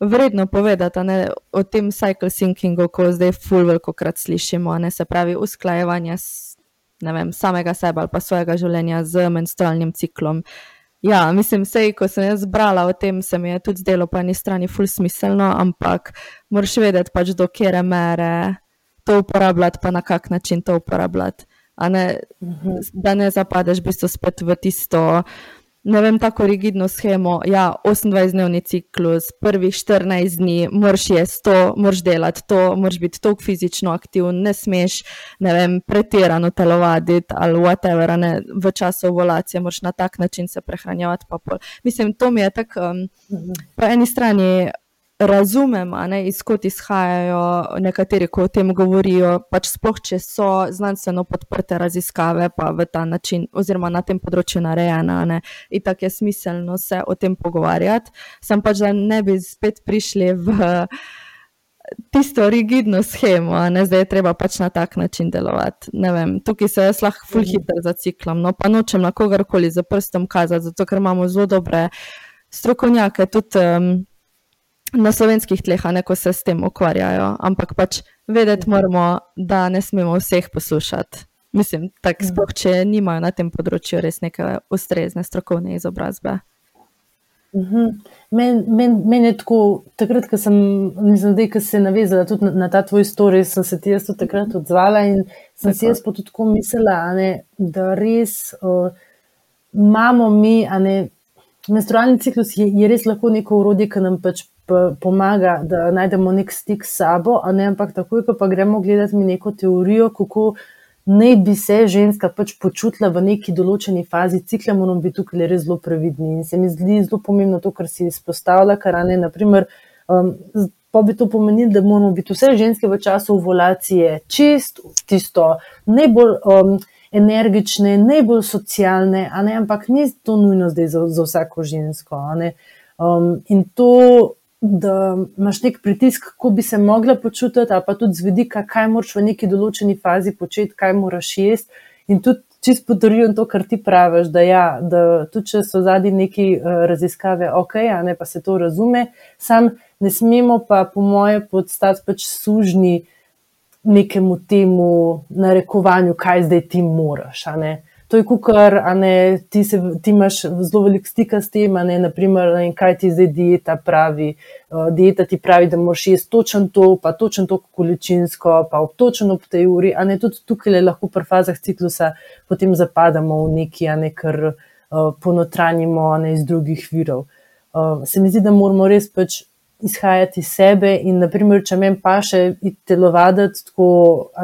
Vredno povedati ne, o tem cycle thinkingu, ko zdaj fulveliko krat slišimo, ne se pravi usklajevanje s vem, samega sebe ali pa svojega življenja z menstrualnim ciklom. Ja, mislim, sej, ko sem jaz brala o tem, se mi je tudi zdelo po eni strani ful smiselno, ampak moraš vedeti pač do kere mere to uporabljati, pa na kak način to uporabljati. Ne, mhm. da ne zapadeš v bistvu spet v tisto ne vem, tako rigidno schemo. Ja, 28-dnevni ciklus, prvih 14 dni, moraš jesti to, moraš delati to, moraš biti tako fizično aktiven, ne smeš, ne vem, pretirano telovaditi ali whatever, ne, v času ovulacije moraš na tak način se prehranjevati. Mislim, to mi je tako um, po eni strani razumem, ne, izkot izhajajo nekateri, ko o tem govorijo, pač sploh če so znanstveno podprte raziskave, pa v ta način, oziroma na tem področju narejena, ne, in tako je smiselno se o tem pogovarjati. Sem pač, da ne bi spet prišli v tisto rigidno schemo, ne, zdaj je treba pač na tak način delovati. Vem, tukaj se jaz lahko ful mhm. hitro zaciklam, no pa nočem na kogarkoli za prstom kazati, zato ker imamo zelo dobre strokovnjake, tudi. Um, na slovenskih tleh, ne ko se s tem ukvarjajo, ampak pač vedeti moramo, da ne smemo vseh poslušati. Mislim, tako ja. sploh, če nimajo na tem področju res neke ustrezne strokovne izobrazbe. Mhm. Meni men, men je tako, takrat, ko sem, zdaj, ko se navezala tudi na, na ta tvoj storij, sem se ti jaz tudi takrat odzvala in sem tako. si jaz pa tudi tako mislila, ne, da res uh, imamo mi, a ne, menstrualni ciklus je, je res lahko neko urodje, ki nam pač pomaga, da najdemo nek stik s sabo, ne, ampak takoj, ko pa gremo gledati mi neko teorijo, kako naj bi se ženska pač počutila v neki določeni fazi cikla, moramo biti tukaj res zelo previdni. In se mi zdi zelo pomembno to, kar si izpostavlja, kar ne, naprimer, um, pa bi to pomenilo, da moramo biti vse ženske v času ovulacije čist, tisto najbolj. Um, Energične, najbolj socialne, ne, ampak ni to nujno zdaj za, za vsako žensko. Um, in to da imaš nek pritisk, kako bi se mogla počutiti, pa tudi z vidika, kaj moraš v neki določeni fazi početi, kaj moraš jesti. In tudi čist potrjujem to, kar ti praviš, da, ja, da tudi če so zadnji neki uh, raziskave, ok, a ne pa se to razume, sam ne smemo pa, po moje, podstati pač sužni nekemu temu narekovanju, kaj zdaj ti moraš. To je kukar, ne ti, se, ti imaš zelo veliko stika s tem, ne naprimer, ne, kaj ti zdaj dieta pravi. Uh, dieta ti pravi, da moraš jesti točen to, pa točen to količinsko, pa ob točen ob tej uri, ne tudi tukaj lahko v fazah ciklusa potem zapadamo v neki, a ne kar uh, ponotranjimo ne, iz drugih virov. Uh, se mi zdi, da moramo res pač izhajati iz sebe. In, naprimer, če meni pa še telovaditi, tako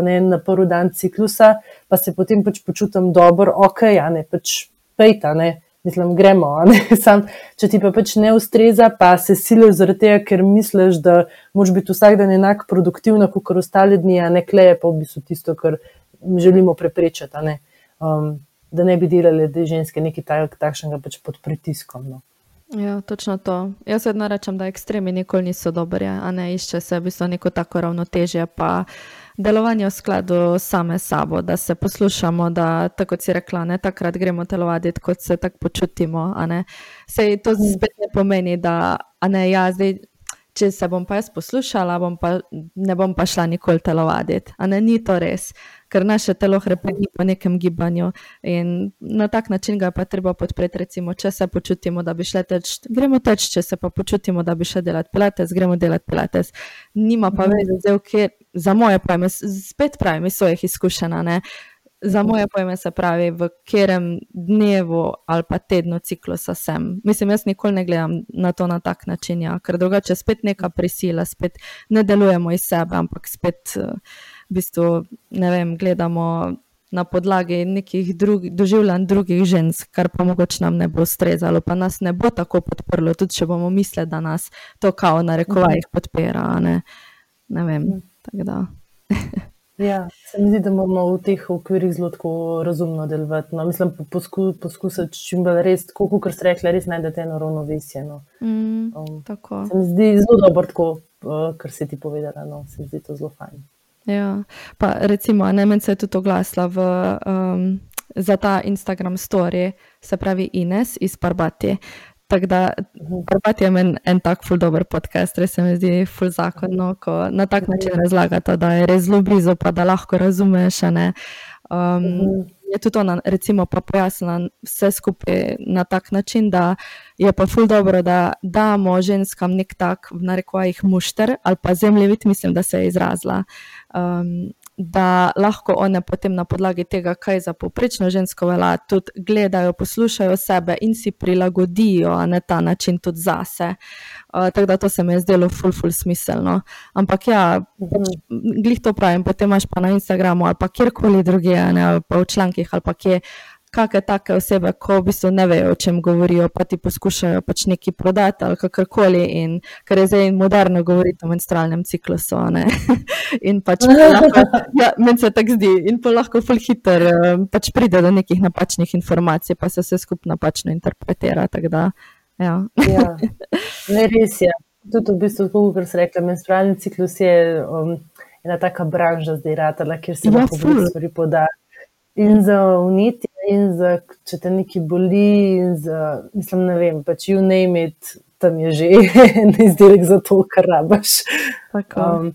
ne, na prvi dan ciklusa, pa se potem pač počutim dobro, ok, a ne pač pejta, ne. Mislim, gremo. Sam, če ti pa pač ne ustreza, pa se silijo zaradi tega, ker misliš, da moraš biti vsak dan enak produktivna, kot ostale dni, a ne kleje pa v bistvu tisto, kar želimo preprečiti. Um, da ne bi delali te ženske nekaj takšnega pač pod pritiskom. No. Ja, točno to. Jaz vedno rečem, da ekstremi nikoli niso dobri, a ne išče se v bistvu neko tako ravnotežje, pa delovanje v skladu same sabo, da se poslušamo, da tako si rekla, ne takrat gremo telovaditi, kot se tako počutimo. Sej to mm. spet ne pomeni, da ne, ja, zdaj, če se bom pa jaz poslušala, bom pa, ne bom pa šla nikoli telovaditi. Ni to res ker naše telo hrepeni po nekem gibanju in na tak način ga pa treba podpreti. Recimo, če se počutimo, da bi šli teč, gremo teč, če se pa počutimo, da bi šli delati pilates, gremo delati pilates. Nima pa veze, zdaj, kje, za moje pojme, spet pravim iz svojih izkušenj. Za moje pojme se pravi, v katerem dnevu ali pa tednu ciklusa sem. Mislim, jaz nikoli ne gledam na to na tak način, ja, ker drugače spet neka prisila, spet ne delujemo iz sebe, ampak spet. Uh, v bistvu, ne vem, gledamo na podlagi nekih drugih doživljanj drugih žensk, kar pa mogoče nam ne bo ustrezalo, pa nas ne bo tako podprlo, tudi če bomo mislili, da nas to kao na rekovajih podpira. Ne, ne vem. Ja. ja, se mi zdi, da moramo v teh okvirih zelo razumno delovati. No, mislim, posku, poskusiti čim bolj res, tako kot ste rekli, res najdete eno ravnovesje. No. Mm, um, se mi zdi zelo dobro, tako, uh, kar si ti povedala. No, se mi zdi to zelo fajn. Ja, pa recimo, Nemen se je tudi oglasila v, um, za ta Instagram story, se pravi Ines iz Parbati. Tako da. Parbati je meni en tak ful dober podcast, res se mi zdi ful zakonno, ko na tak način razlagata, da je res zelo blizu, pa da lahko razumeš. Um, mhm je tudi ona, recimo, pa pojasnila vse skupaj na tak način, da je pa ful dobro, da damo ženskam nek tak, v narekovajih, mušter ali pa zemljevid, mislim, da se je izrazila. Um, da lahko one potem na podlagi tega, kaj za poprečno žensko velja, tudi gledajo, poslušajo sebe in si prilagodijo na ta način tudi zase. Uh, tako da to se mi je zdelo ful, ful smiselno. Ampak ja, pač, glih to pravim, potem imaš pa na Instagramu ali pa kjerkoli drugje, ali pa v člankih ali pa kje kakšne take osebe, ko v bistvu ne vejo, o čem govorijo, pa ti poskušajo pač nekaj prodati ali kakorkoli. In ker je zdaj moderno govoriti o menstrualnem ciklusu. in pač ja, meni se tako zdi, in pa lahko ful hiter eh, pač pride do nekih napačnih informacij, pa se vse skupaj napačno interpretira. Da, ja. ja, ne res je. Tudi v bistvu, kot se reče, menstrualni ciklus je um, ena taka branža zdaj, ratala, kjer se ja, lahko stvari podajo in za uniti, in za če te nekaj boli, in za, mislim, ne vem, pač you name it, tam je že en izdelek za to, kar rabaš. Um,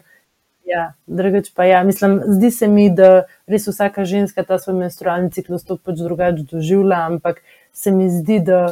ja, drugač pa ja, mislim, zdi se mi, da res vsaka ženska ta svoj menstrualni ciklus to pač drugače doživlja, ampak se mi zdi, da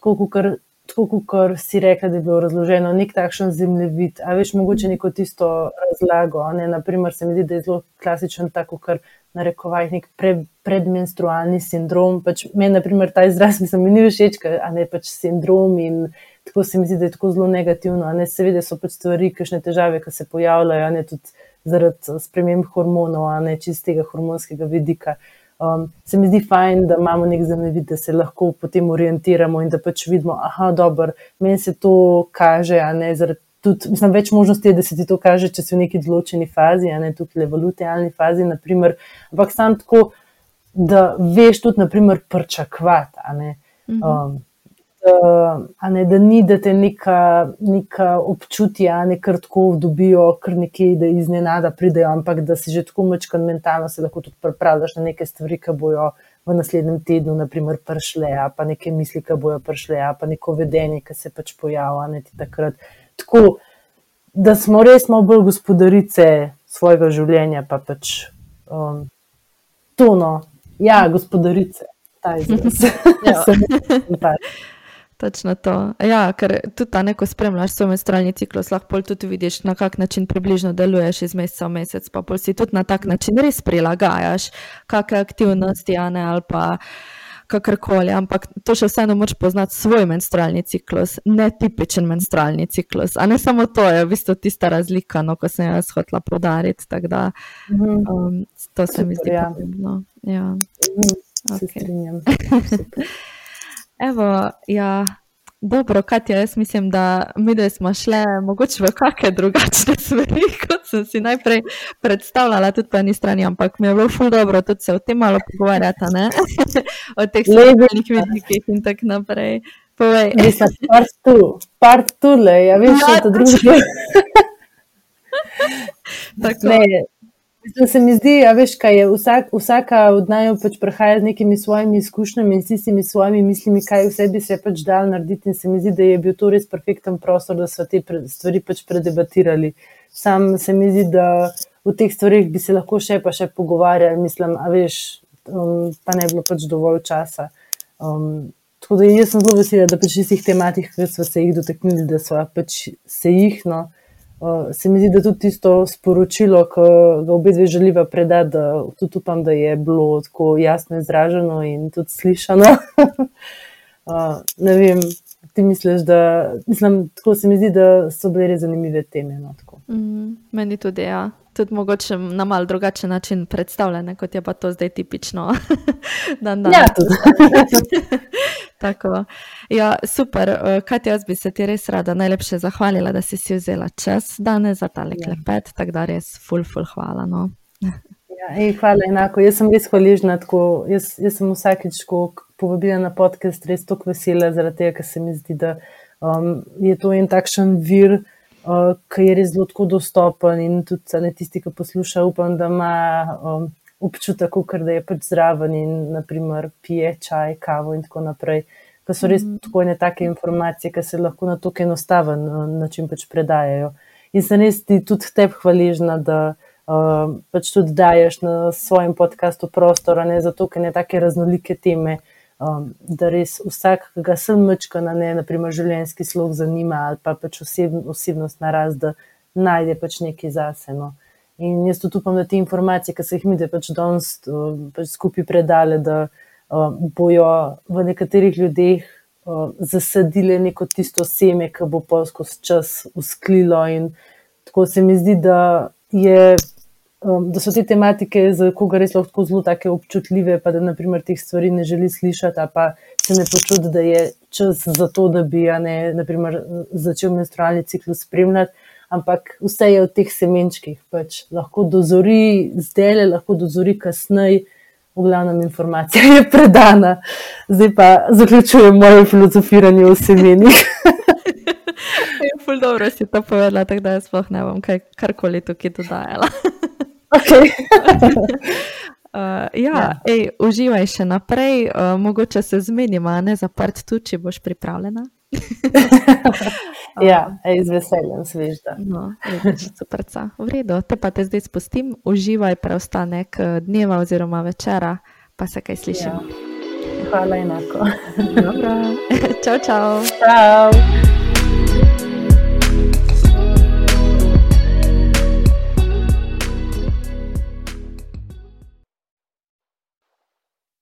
tako, kar. Tako kot si rekla, da je bilo razloženo, nek takšen zemljevid, a veš, mogoče neko tisto razlago. Ne? Naprimer, se mi zdi, da je zelo klasičen, tako kot na rekovajih, nek pre, predmenstrualni sindrom. Pač meni, na primer, ta izraz mi, mi ni všeč, a ne pač sindrom in tako se mi zdi, da je tako zelo negativno. Ne, seveda so pač stvari, kakšne težave, ki se pojavljajo, ne tudi zaradi sprememb hormonov, ne čistega hormonskega vidika. Um, se mi zdi fajn, da imamo nek zemljevid, da se lahko potem orientiramo in da pač vidimo, da je dobro, meni se to kaže, a ne zaradi tudi, mislim, več možnosti je, da se ti to kaže, če si v neki določeni fazi, ne tudi v lutealni fazi, naprimer, ampak sam tako, da veš tudi, naprimer, pričakovati. Mhm. Um, da, ne, da ni, da te neka, neka občutja, ne kar tako dobijo, kar nekaj, da iznenada pridejo, ampak da si že tako močkan mentalno, se lahko tudi pripravljaš na neke stvari, ki bojo v naslednjem tednu, naprimer, prišle, pa neke misli, ki bojo prišle, pa neko vedenje, ki se pač pojavlja takrat. Tako, da smo res malo bolj gospodarice svojega življenja, pa pač um, tono, ja, gospodarice. Ta izraz. ja. Točno to. Ja, ker tudi ta neko spremljaš svoj menstrualni ciklus, lahko tudi vidiš, na kak način približno deluješ iz meseca v mesec, pa si tudi na tak način res prilagajaš, kakšne aktivnosti, ne, ali pa kakorkoli. Ampak to še vseeno moč poznati svoj menstrualni ciklus, ne tipičen menstrualni ciklus. A ne samo to, je v bistvu tista razlika, no, ko sem jaz hotela podariti. Da, mhm. um, to se mi zdi ja. pomembno. Ja. Mhm. Okay. Evo, ja, dobro, Katja, jaz mislim, da mi da smo šle mogoče v kakšne drugačne smeri, kot sem si najprej predstavljala, tudi po eni strani, ampak mi je bilo ful dobro tudi se o tem malo pogovarjati, o teh svetovnih vidikih in tako naprej. Povej. Mislim, part tu, part tu, le, ja, veš, ja, to drugo. Tako. Ne, Mislim, se mi zdi, da ja, je vsak, vsaka od naj pač prihaja z nekimi svojimi izkušnjami in s tistimi svojimi mislimi, kaj vse bi se pač dal narediti. In se mi zdi, da je bil to res perfekten prostor, da so te stvari pač predebatirali. Sam se mi zdi, da v teh stvarih bi se lahko še pa še pogovarjali, mislim, a veš, um, pa ne bilo pač dovolj časa. Um, tako da jaz sem zelo vesela, da pač iz teh tematik, ki smo se jih dotaknili, da so pač se jih. No, se mi zdi, da tudi tisto sporočilo, ki ga obe dve želiva predati, da tudi upam, da je bilo tako jasno izraženo in tudi slišano. uh, ne vem, ti misliš, da mislim, tako se mi zdi, da so bile res zanimive teme. No, mm, meni tudi, ja. Tudi mogoče na mal drugačen način predstavljene, kot je pa to zdaj tipično. dan, dan. Ja, tudi. Tako. Ja, super. Eh, Kaj jaz bi se ti res rada najlepše zahvalila, da si si vzela čas danes za tale ja. klepet, tako da res ful, ful, hvala. No. Ja, ej, hvala enako. Jaz sem res hvaležna. Jaz, jaz sem vsakeč, ko povabila na podcast, res tako vesela, zaradi tega, ker se mi zdi, da um, je to en takšen vir, uh, ki je res zelo dostopen in tudi ne tisti, ki posluša, upam, da ima. Um, občutek, da je pač zraven in naprimer, pije čaj, kavo in tako naprej. Pa so res mm. tako ene take informacije, ki se lahko na tako enostaven eh, način pač predajajo. In sem res ti tudi tebi hvaležna, da uh, pač tudi daješ na svojem podkastu prostor, ne zato, ker ne take raznolike teme. Um, da res vsak, ki ga sem mečka na ne, naprimer, življenjski slog zanima ali pa pač oseb, osebnost naraz, da najde pač nekaj zase. No. In jaz tudi upam, da te informacije, ki se jih mi da pač danes uh, pač skupaj predale, da uh, bojo v nekaterih ljudeh uh, zasadile neko tisto seme, ki bo pa skozi čas usklilo. In tako se mi zdi, da, je, um, da so te tematike za koga res lahko zelo tako občutljive, pa da naprimer teh stvari ne želi slišati, pa se ne počuti, da je čas za to, da bi ja, ne, naprimer, začel menstrualni ciklus spremljati ampak vse je v teh semenčkih, pač lahko dozori zdaj, le lahko dozori kasneje. V glavnem, informacija je predana, zdaj pa zaključujem moje filozofiranje o semenih. Ful dobro si to povedala, tako da jaz sploh ne bom kaj, karkoli tukaj dodajala. okay. uh, ja, ja. Ej, uživaj še naprej, uh, mogoče se zmenimo, ne zaprt tu, če boš pripravljena. ja, z veseljem, svež. No, super, v redu. Te pa te zdaj spustim, uživaj preostanek eh, dneva oziroma večera, pa se kaj slišimo. Ja. Hvala enako. čau, čau. Čau.